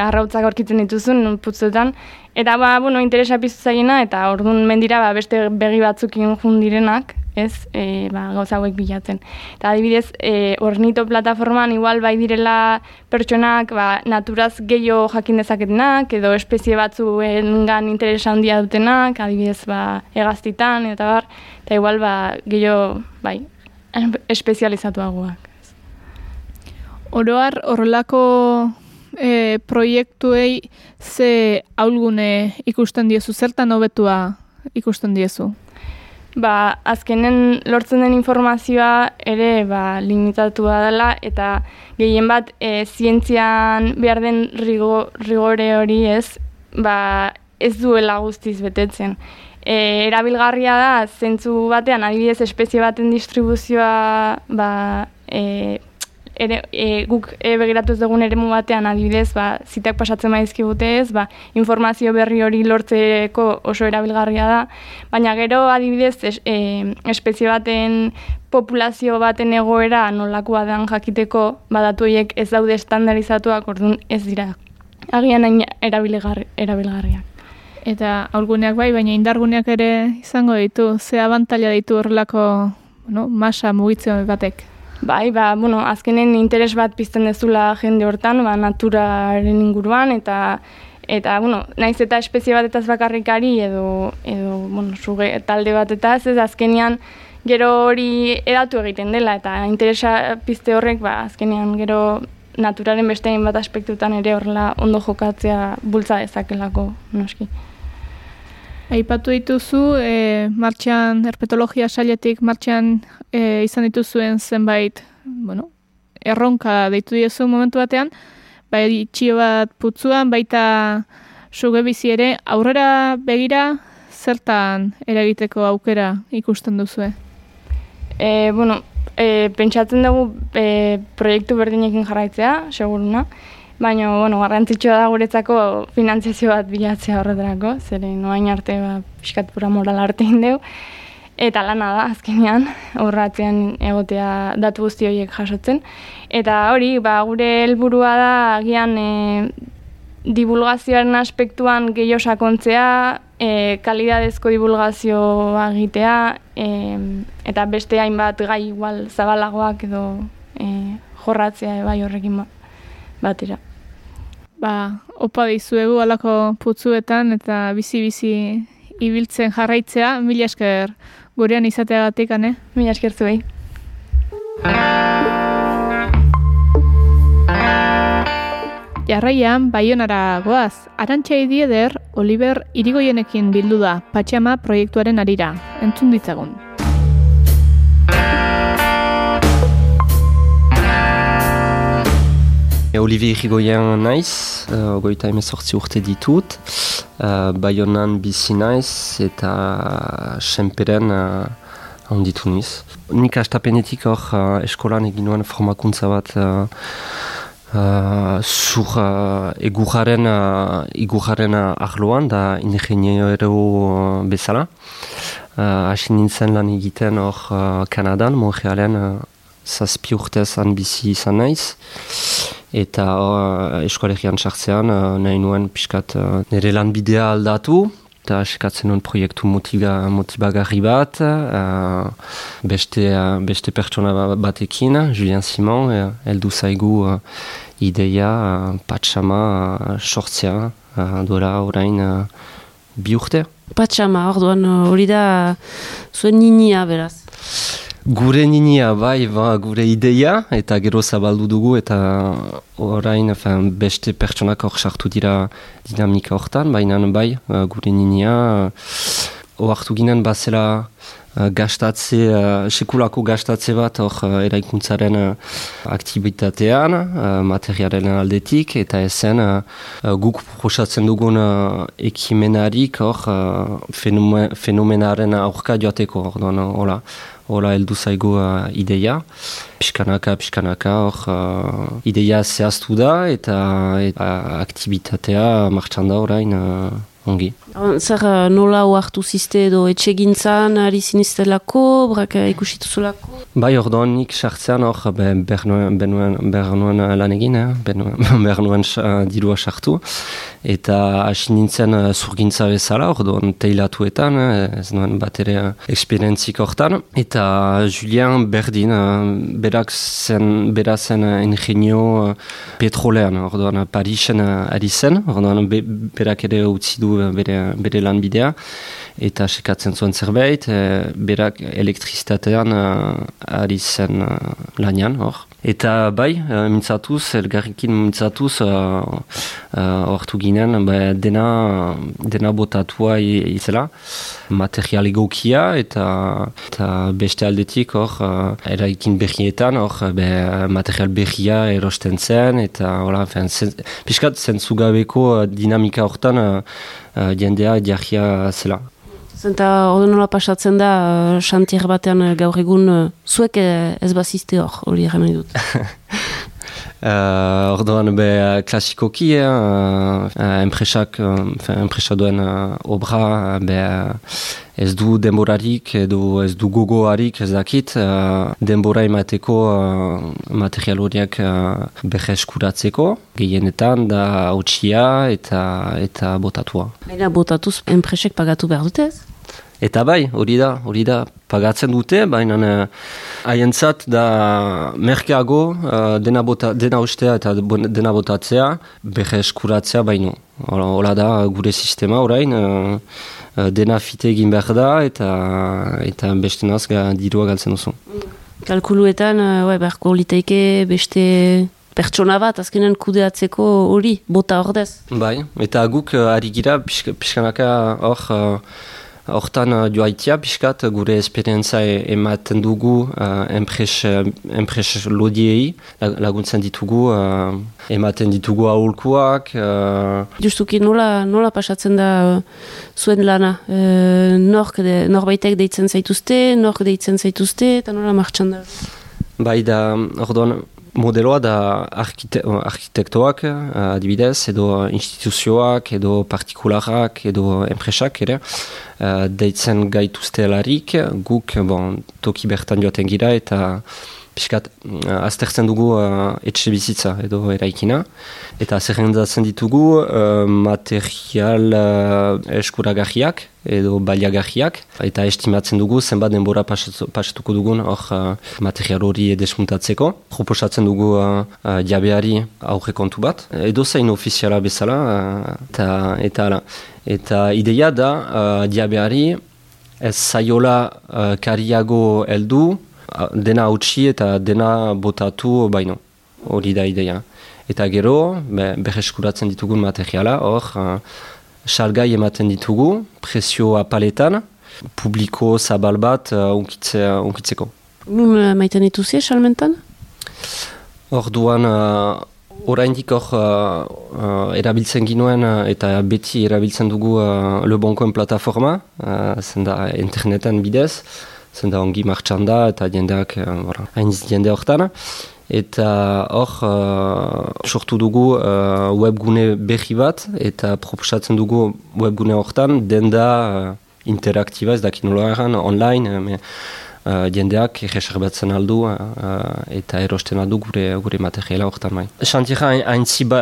arrautzak aurkitzen dituzun putzuetan. Eta, ba, bueno, interesa piztu zaiena, eta orduan mendira, ba, beste begi batzuk ingun direnak, ez, e, ba, gauza hauek bilatzen. Eta adibidez, e, ornito plataforman igual bai direla pertsonak ba, naturaz gehiago jakin dezaketenak, edo espezie batzuen gan interesa handia dutenak, adibidez ba, egaztitan, eta bar, eta igual ba, gehiago bai, espezializatuagoak. Oroar, horrelako e, proiektuei ze aulgune ikusten diezu, zertan hobetua ikusten diezu? ba, azkenen lortzen den informazioa ere ba, limitatua dela eta gehien bat e, zientzian behar den rigo, rigore hori ez, ba, ez duela guztiz betetzen. E, erabilgarria da, zentzu batean, adibidez, espezie baten distribuzioa ba, e, ere, e, guk e, begiratu ez dugun eremu batean adibidez, ba, zitak pasatzen maizkigute ez, ba, informazio berri hori lortzeko oso erabilgarria da, baina gero adibidez es, e, espezie baten populazio baten egoera nolakoa den jakiteko, badatu horiek ez daude estandarizatuak, orduan ez dira. Agian erabilgarriak. Eta aurguneak bai, baina indarguneak ere izango ditu, ze abantaila ditu horrelako bueno, masa mugitzen batek. Bai, ba, bueno, azkenen interes bat pizten dezula jende hortan, ba, naturaren inguruan, eta, eta bueno, naiz eta espezie bat eta bakarrikari, edo, edo bueno, suge, talde bat eta ez, ez azkenean gero hori edatu egiten dela, eta interesa pizte horrek, ba, azkenean gero naturaren beste bat aspektutan ere horrela ondo jokatzea bultza dezakelako, noski. Aipatu dituzu, e, martxan, herpetologia sailetik martxan e, izan dituzuen zenbait, bueno, erronka deitu diezu momentu batean, bai txio bat putzuan, baita suge bizi ere, aurrera begira zertan eragiteko aukera ikusten duzu? E, bueno, e, pentsatzen dugu e, proiektu berdinekin jarraitzea, seguruna, Baina, bueno, garrantzitsua da guretzako finantziazio bat bilatzea horretarako, zere noain arte, ba, piskat pura moral arte indeu. Eta lana da, azkenean, horratzean egotea datu guzti horiek jasotzen. Eta hori, ba, gure helburua da, agian, e, divulgazioaren aspektuan gehiago sakontzea, e, kalidadezko divulgazioa egitea, e, eta beste hainbat gai igual zabalagoak edo e, jorratzea bai horrekin ba, batera. Ba, opa dizuegu alako putzuetan eta bizi-bizi ibiltzen jarraitzea, mila esker gurean izateagatik, ane? Mila esker zuei. Jarraian, baionara goaz, arantxa idieder, Oliver irigoienekin bildu da Patxama proiektuaren arira. Entzun ditzagun. Olivier Irigoyen naiz, uh, goita emezortzi urte ditut, uh, Bayonan bizi naiz eta senperen uh, handitu niz. Nik astapenetik hor uh, eskolan egin nuen formakuntza bat uh, uh, zur uh, eguraren, uh, ahloan da ingeniero bezala. Uh, nintzen lan egiten hor uh, Kanadan, Montrealen uh, zazpi urtez bizi izan naiz eta uh, eskoalegian sartzean uh, nahi nuen pixkat uh, nire lan bidea aldatu eta eskatzen nuen proiektu motiba, motibagarri bat uh, beste, uh, beste pertsona ba-, batekin, Julian Simon uh, eldu zaigu uh, ideia uh, patxama uh, sortzea uh, duela orain uh, bi urte. Patxama, orduan hori da zuen ninia beraz Gure ninia, bai, ba, gure ideia, eta gero zabaldu dugu, eta orain fin, beste pertsonak hor sartu dira dinamika hortan, baina bai, uh, gure ninia, uh, oartu ginen bazela uh, gastatze, uh, sekulako gastatze bat hor uh, eraikuntzaren uh, aktivitatean, uh, materiaren aldetik, eta ezen uh, guk proposatzen dugun uh, ekimenarik hor uh, fenomenaren aurka joateko, hor, hola hola heldu zaigu uh, ideia. Piskanaka, piskanaka, hor uh, ideia zehaztu da eta, eta aktivitatea martxan da orain uh, ongi. Zer nola hartu ziste edo etxegintzan ari sinistelako, brak ikusituzulako? Bai, ordoan nik sartzean hor behar nuen lan egin, eh? behar nuen dirua sartu eta hasi nintzen uh, zurgintza bezala, orduan teilatuetan, uh, ez nuen bat ere eksperientzik hortan. Eta Julian berdin, uh, berak zen, bera zen uh, ingenio uh, petrolean, orduan Parisen uh, ari zen, orduan be, berak ere utzi du bere, bere lan bidea, eta sekatzen zuen zerbait, berak elektrizitatean uh, ari zen uh, lanian, hor. Eta bai, uh, mintzatuz, elgarrikin mintzatuz, uh, uh, ginen, ba, dena, dena botatua izela, material egokia eta, eta beste aldetik hor, uh, eraikin berrietan, hor, be, material berria erosten zen, eta hola, fen, zen, piskat zentzugabeko dinamika hortan uh, jendea jarria zela. Zenta hori nola pasatzen da, xantier batean gaur egun, zuek ez bazizte hor, hori egin nahi dut. Uh, orduan be klasikoki, uh, enpresak, uh, enpresa duen uh, obra be, ez du denborarik edo ez du gogoarik ez dakit uh, denbora emateko uh, material horiek uh, eskuratzeko gehienetan da hautsia eta, eta botatua. Baina botatuz enpresek pagatu behar dutez? Eta bai, hori da, hori da, pagatzen dute, baina uh, haientzat da merkeago uh, dena, bota, dena ustea eta dena botatzea, behe eskuratzea baino. Hola da gure sistema orain, uh, dena fite egin behar da eta, eta beste nazga dirua galtzen duzu. Kalkuluetan, uh, beharko liteike beste pertsona bat, azkenen kudeatzeko hori, bota ordez. Bai, eta guk uh, ari gira, pixkanaka hor, uh, Hortan uh, joaitia pixkat gure esperientza e, ematen dugu uh, enpres, enpres lodiei laguntzen ditugu uh, ematen ditugu aholkuak. Uh... Justuki nola, nola pasatzen da uh, zuen lana? Uh, nork de, norbaitek deitzen zaituzte, nork deitzen zaituzte eta nola martxan da? Bai da, orduan, modeloa da arkite arkitektoak adibidez, edo instituzioak, edo partikularrak, edo enpresak ere, uh, deitzen gaituzte guk bon, toki bertan joaten gira eta piskat uh, aztertzen dugu uh, etxe bizitza edo eraikina. Eta zerrendatzen ditugu uh, material uh, eskuragarriak edo baliagarriak. Eta estimatzen dugu zenbat denbora pasatuko dugun hor uh, material hori edesmuntatzeko. Proposatzen dugu uh, uh, jabeari aurre kontu bat. Edo zain ofiziala bezala. Uh, eta, eta, eta ideia da uh, diabeari ez zaiola uh, kariago heldu dena hautsi eta dena botatu baino. Hori da ideia. Eta gero, be, berreskuratzen ditugun materiala, hor, uh, salgai ematen ditugu, presio apaletan, publiko zabal bat uh, unkitzeko. Nun uh, maiten dituzie, salmentan? Hor duan, uh, oraindik hor uh, uh, erabiltzen ginuen uh, eta beti erabiltzen dugu uh, Le Boncoin plataforma, uh, zenda interneten bidez, zenda ongi martxan da eta jendeak uh, hainiz jende horretan. Eta hor, uh, sortu dugu uh, webgune berri bat eta proposatzen dugu webgune horretan denda uh, interaktiba ez dakin online, uh, uh, jendeak egeserbatzen aldu uh, eta erosten aldu gure, gure materiala horretan bai. Xantira hain ziba,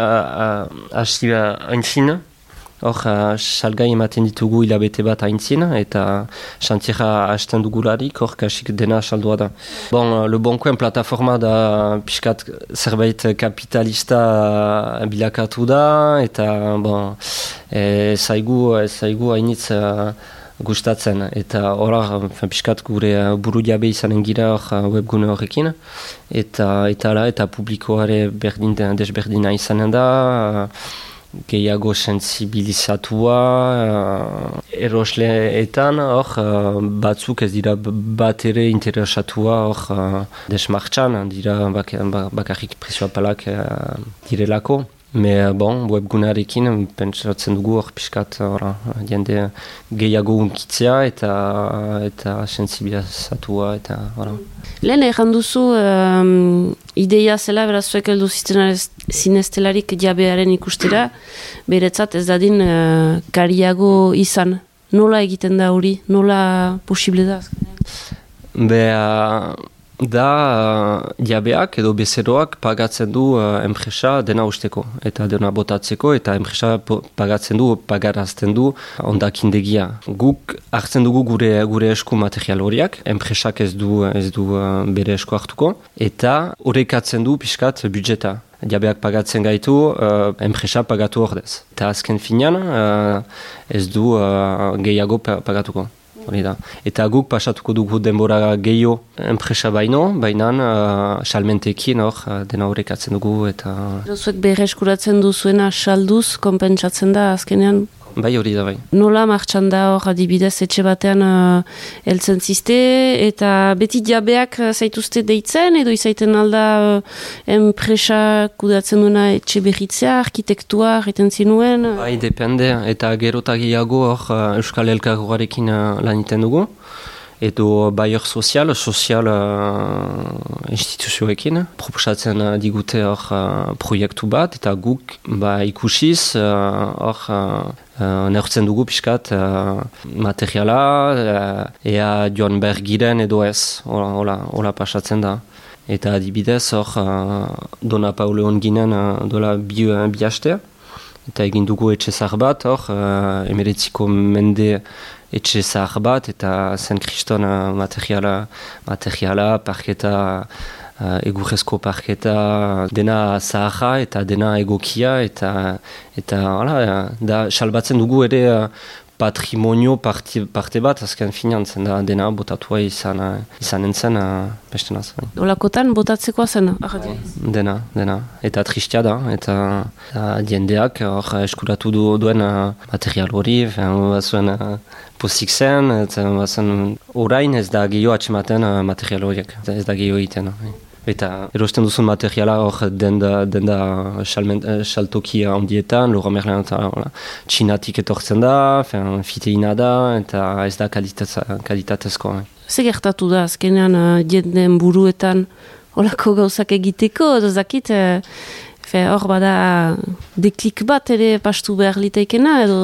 hain zina, Hor, uh, salgai ematen ditugu hilabete bat haintzin, eta xantira hasten dugularik, hor kasik dena saldua da. Bon, uh, le bonkoen plataforma da pixkat zerbait kapitalista bilakatu da, eta bon, e, zaigu, e, zaigu hainitz uh, gustatzen, eta hor, pixkat gure buru jabe izanen gira hor webgune horrekin, eta eta, eta publikoare berdin, desberdina izanen da, gehiago sensibilizatua uh, erosleetan hor uh, batzuk ez dira bat ere interesatua hor uh, desmartxan dira bak, bakarrik presioa palak uh, direlako Me, bon, webgunarekin pentsatzen dugu hor piskat jende gehiago unkitzea eta eta sensibilizatua eta ora. Lehen egin duzu um, ideia zela beraz zuek heldu zinestelarik jabearen ikustera beretzat ez dadin uh, kariago izan. Nola egiten da hori? Nola posible da? Be, da uh, jabeak edo bezeroak pagatzen du uh, enpresa dena usteko eta dena botatzeko eta enpresa pagatzen du, pagarazten du ondakindegia. Guk hartzen dugu gure gure esku material horiak, enpresak ez du, ez du uh, bere esku hartuko eta horrekatzen du pixkat budjeta. Jabeak pagatzen gaitu, uh, enpresa pagatu ordez. Eta azken finean uh, ez du uh, gehiago pagatuko. Hori da. Eta guk pasatuko dugu denbora gehiago enpresa baino, baina uh, salmentekin hor uh, dena horrek atzen dugu eta... Zuek berreskuratzen duzuena salduz, konpentsatzen da azkenean Bai hori da bai. Nola martxan da hor adibidez etxe batean uh, ziste eta beti jabeak uh, zaituzte deitzen edo izaiten alda uh, enpresa kudatzen duena etxe berritzea, arkitektua, egiten zinuen? Bai, depende eta gerotagiago hor uh, Euskal Elkargoarekin uh, lan iten dugu edo baior sozial, sozial uh, instituzioekin. Proposatzen uh, digute hor uh, proiektu bat, eta guk ba, ikusiz hor uh, uh, neurtzen dugu pixkat uh, materiala, uh, ea joan behar giren edo ez, hola, hola, hola pasatzen da. Eta adibidez hor uh, Dona Pauleon ginen uh, dola bi, bi hastea, eta egin dugu etxe zahar bat hor, uh, emeretziko mende etxe zahar bat eta zen kriston materiala, materiala, parketa, uh, egurrezko parketa, dena zaharra eta dena egokia eta eta hala, da salbatzen dugu ere uh, patrimonio parte, parte bat azken finan zen da dena botatua izan, uh, izan entzen uh, beste naz. Olakotan botatzeko zen? Dena, dena. Eta tristia da, eta uh, diendeak hor eskuratu du, duen uh, material hori, bazuen uh, pozik zen, eta bazen orain ez da gehiago atxematen uh, material horiek, ez da gehiago egiten. Uh, eta erosten duzun materiala hor denda, denda saltoki handietan, lora merlean eta txinatik etortzen da, fen, fiteina da, eta ez da kalitatezko. Zer gertatu da, azkenean uh, jenden buruetan olako gauzak egiteko, edo zakit, hor bada deklik bat ere pastu behar liteikena, edo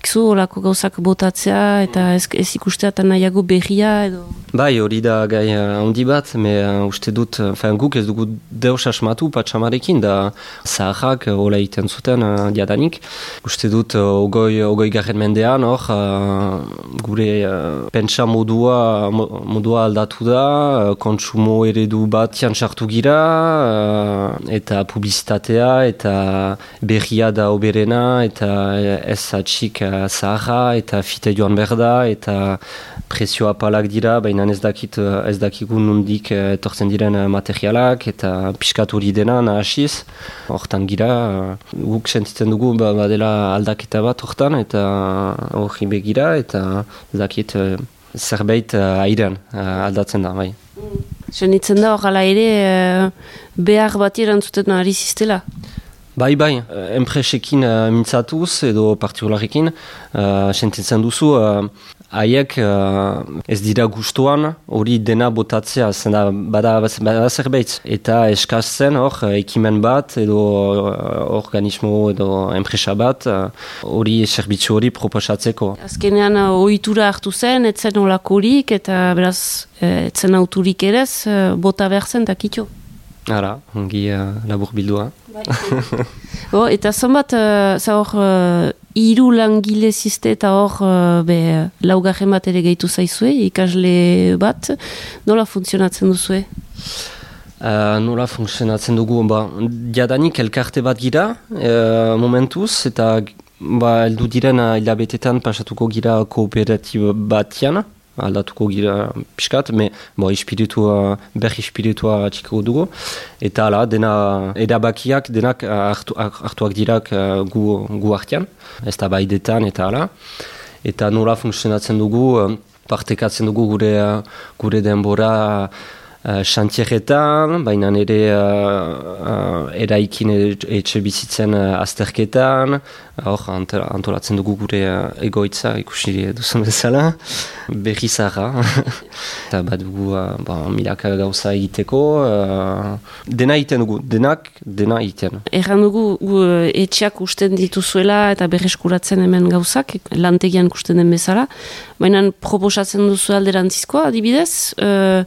Ikzu olako gauzak botatzea eta ez, ez ikustea eta nahiago berria edo... Bai, hori da gai uh, handi bat, me uh, uste dut, uh, guk ez dugu deus asmatu patxamarekin, da zaharrak uh, hola iten zuten uh, diadanik. Uste dut, uh, ogoi, ogoi garen mendean, hor, uh, gure uh, pentsa modua, modua aldatu da, uh, kontsumo eredu bat sartu gira, uh, eta publizitatea, eta berria da oberena, eta ez atxik zaharra eta fite joan berda eta presio apalak dira, baina ez dakit ez dakigun nundik eh, etortzen diren eh, materialak eta piskat hori dena nahasiz. Hortan gira, guk sentitzen dugu ba, badela aldaketa bat hortan eta hori begira eta ez dakit eh, zerbait airean aldatzen da, bai. Senitzen da hor ere behar bat irantzuten ari ziztela? Bai, bai, uh, enpresekin uh, mintzatuz edo partikularrekin, uh, sentitzen duzu, haiek uh, ez dira gustuan hori dena botatzea, zena bada, bada zerbait. Eta eskazzen hor, ekimen bat edo organismo edo enpresa bat, hori uh, serbitzu hori proposatzeko. Azkenean uh, ohitura hartu zen, etzen olakorik eta beraz, etzen auturik erez, uh, bota behar zen dakitxo. Hala, ongi uh, labur bildua. Bai. Bo, eta zonbat, uh, za hor, uh, iru langile ziste eta hor, uh, be, laugarren bat ere gehitu zaizue, ikasle bat, nola funtzionatzen duzue? Uh, nola funtzionatzen dugu, ba, diadanik elkarte bat gira, uh, momentuz, eta ba, eldu diren hilabetetan pasatuko gira kooperatibo batian, aldatuko gira piskat, me bo, ispiritua, berri ispiritua txiko dugu. Eta ala, dena edabakiak denak hartu, hartuak dirak uh, gu, gu artean, ez da baidetan eta ala. Eta nola funtzionatzen dugu, uh, partekatzen dugu gure, gure denbora xantieretan, uh, baina ere uh, eraikin etxe bizitzen azterketan, hor antolatzen dugu gure egoitza ikusi duzun bezala berri zara. Eta bat dugu uh, ba, milaka gauza egiteko. Uh, dena egiten dugu, denak dena egiten. Erran dugu uh, etxeak usten dituzuela eta berreskuratzen hemen gauzak, lantegian usten den bezala. Baina proposatzen duzu alderantzizkoa, adibidez, uh,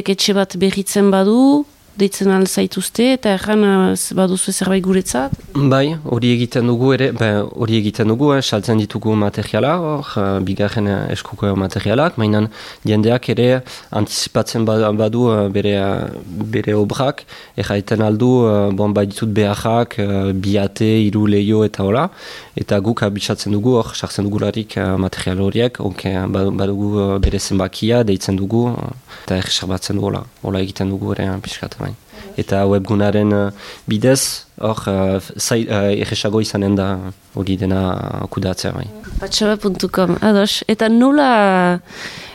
norbaitek etxe bat berritzen badu, deitzen alzaituzte, eta erran uh, baduzu zerbait guretzat? Bai, hori egiten dugu ere, hori egiten dugu, eh, saltzen ditugu materiala, hor, uh, bigarren eh, eskuko materialak, mainan jendeak ere anticipatzen ba- badu bere, bere obrak, erraiten aldu, bon, bai ditut beharrak, biate, iru leio eta hola, eta guk abitsatzen dugu, hor, sartzen dugularik material horiek, onke, ba- badugu bere zenbakia, deitzen dugu, eta erreserbatzen dugu, hola, hola egiten dugu ere, pixkat. Eta webgunaren uh, bidez, hor, uh, zai- uh, erresago izanen da hori dena kudatzea, bai. Patxaba.com, ados. Eta nola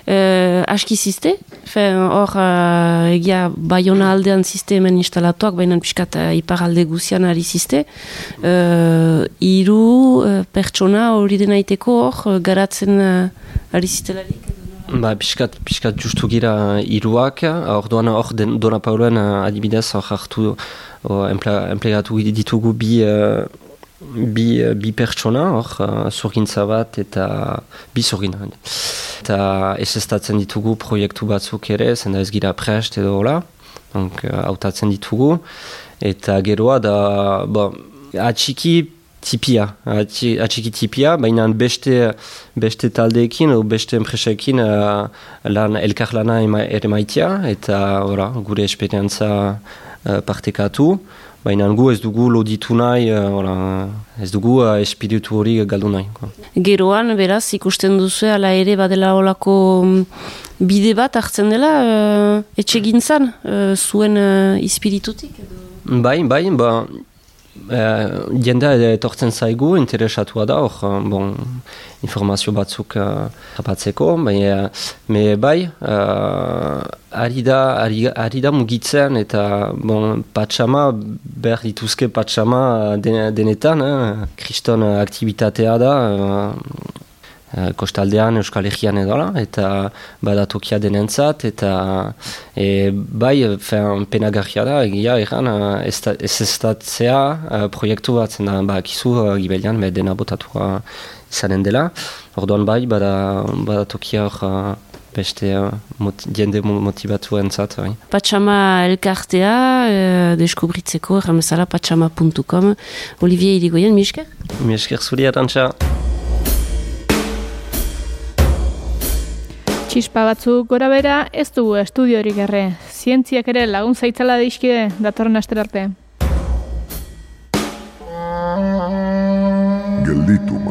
uh, aski ziste? Hor, uh, egia Bayona aldean ziste hemen instalatuak, baina pixkat uh, ipar alde guzian ari ziste. Uh, iru uh, pertsona hori denaiteko hor, uh, garatzen uh, ari zitelarik? Ba, pixkat, pixkat justu gira iruak, orduan hor den Dona Pauloen uh, adibidez hor hartu uh, emple, emplegatu ditugu bi, uh, bi, uh, bi pertsona, hor uh, zurgintza bat eta bi zurgina. Eta esestatzen ditugu proiektu batzuk ere, zenda ez gira prest edo hola, hautatzen ditugu, eta geroa da, ba, atxiki tipia, atxi- atxiki tipia, baina beste, beste taldeekin, o beste enpresekin uh, lan, elkar lana ema, ere maitea, eta ora, gure esperientza uh, partekatu, baina gu ez dugu loditu nahi, uh, ez dugu uh, espiritu hori galdu nahi. Ko. Geroan, beraz, ikusten duzu, ala ere badela olako mm, bide bat hartzen dela, uh, etxegintzan, uh, zuen uh, ispiritutik? Bai, bai, ba, Uh, jendea etortzen zaigu, interesatua da, hor, bon, informazio batzuk uh, rapatzeko, baina, me bai, uh, ari, da, ari, ari da mugitzen, eta bon, patxama, behar dituzke patxama den, denetan, eh? kriston aktivitatea da, uh, kostaldean Euskal Herrian edola, eta badatokia denentzat, eta e, bai, fen, penagarria da, egia erran, eh, ez ez estatzea eh, proiektu bat, zena, ba, kizu, uh, gibelian, be, dena botatua izanen dela, orduan bai, bada, badatokia hor, beste uh, mot, jende mo- motibatu entzat, bai. Patxama elkartea, uh, deskubritzeko, erramezala patxama.com. Olivier Irigoyen, mi esker? Mi esker zuri arantxa. Txispa batzuk gora bera ez dugu estudiorik erre. Zientziak ere lagun zaitzala dizkide datorren aster arte. Gelditu.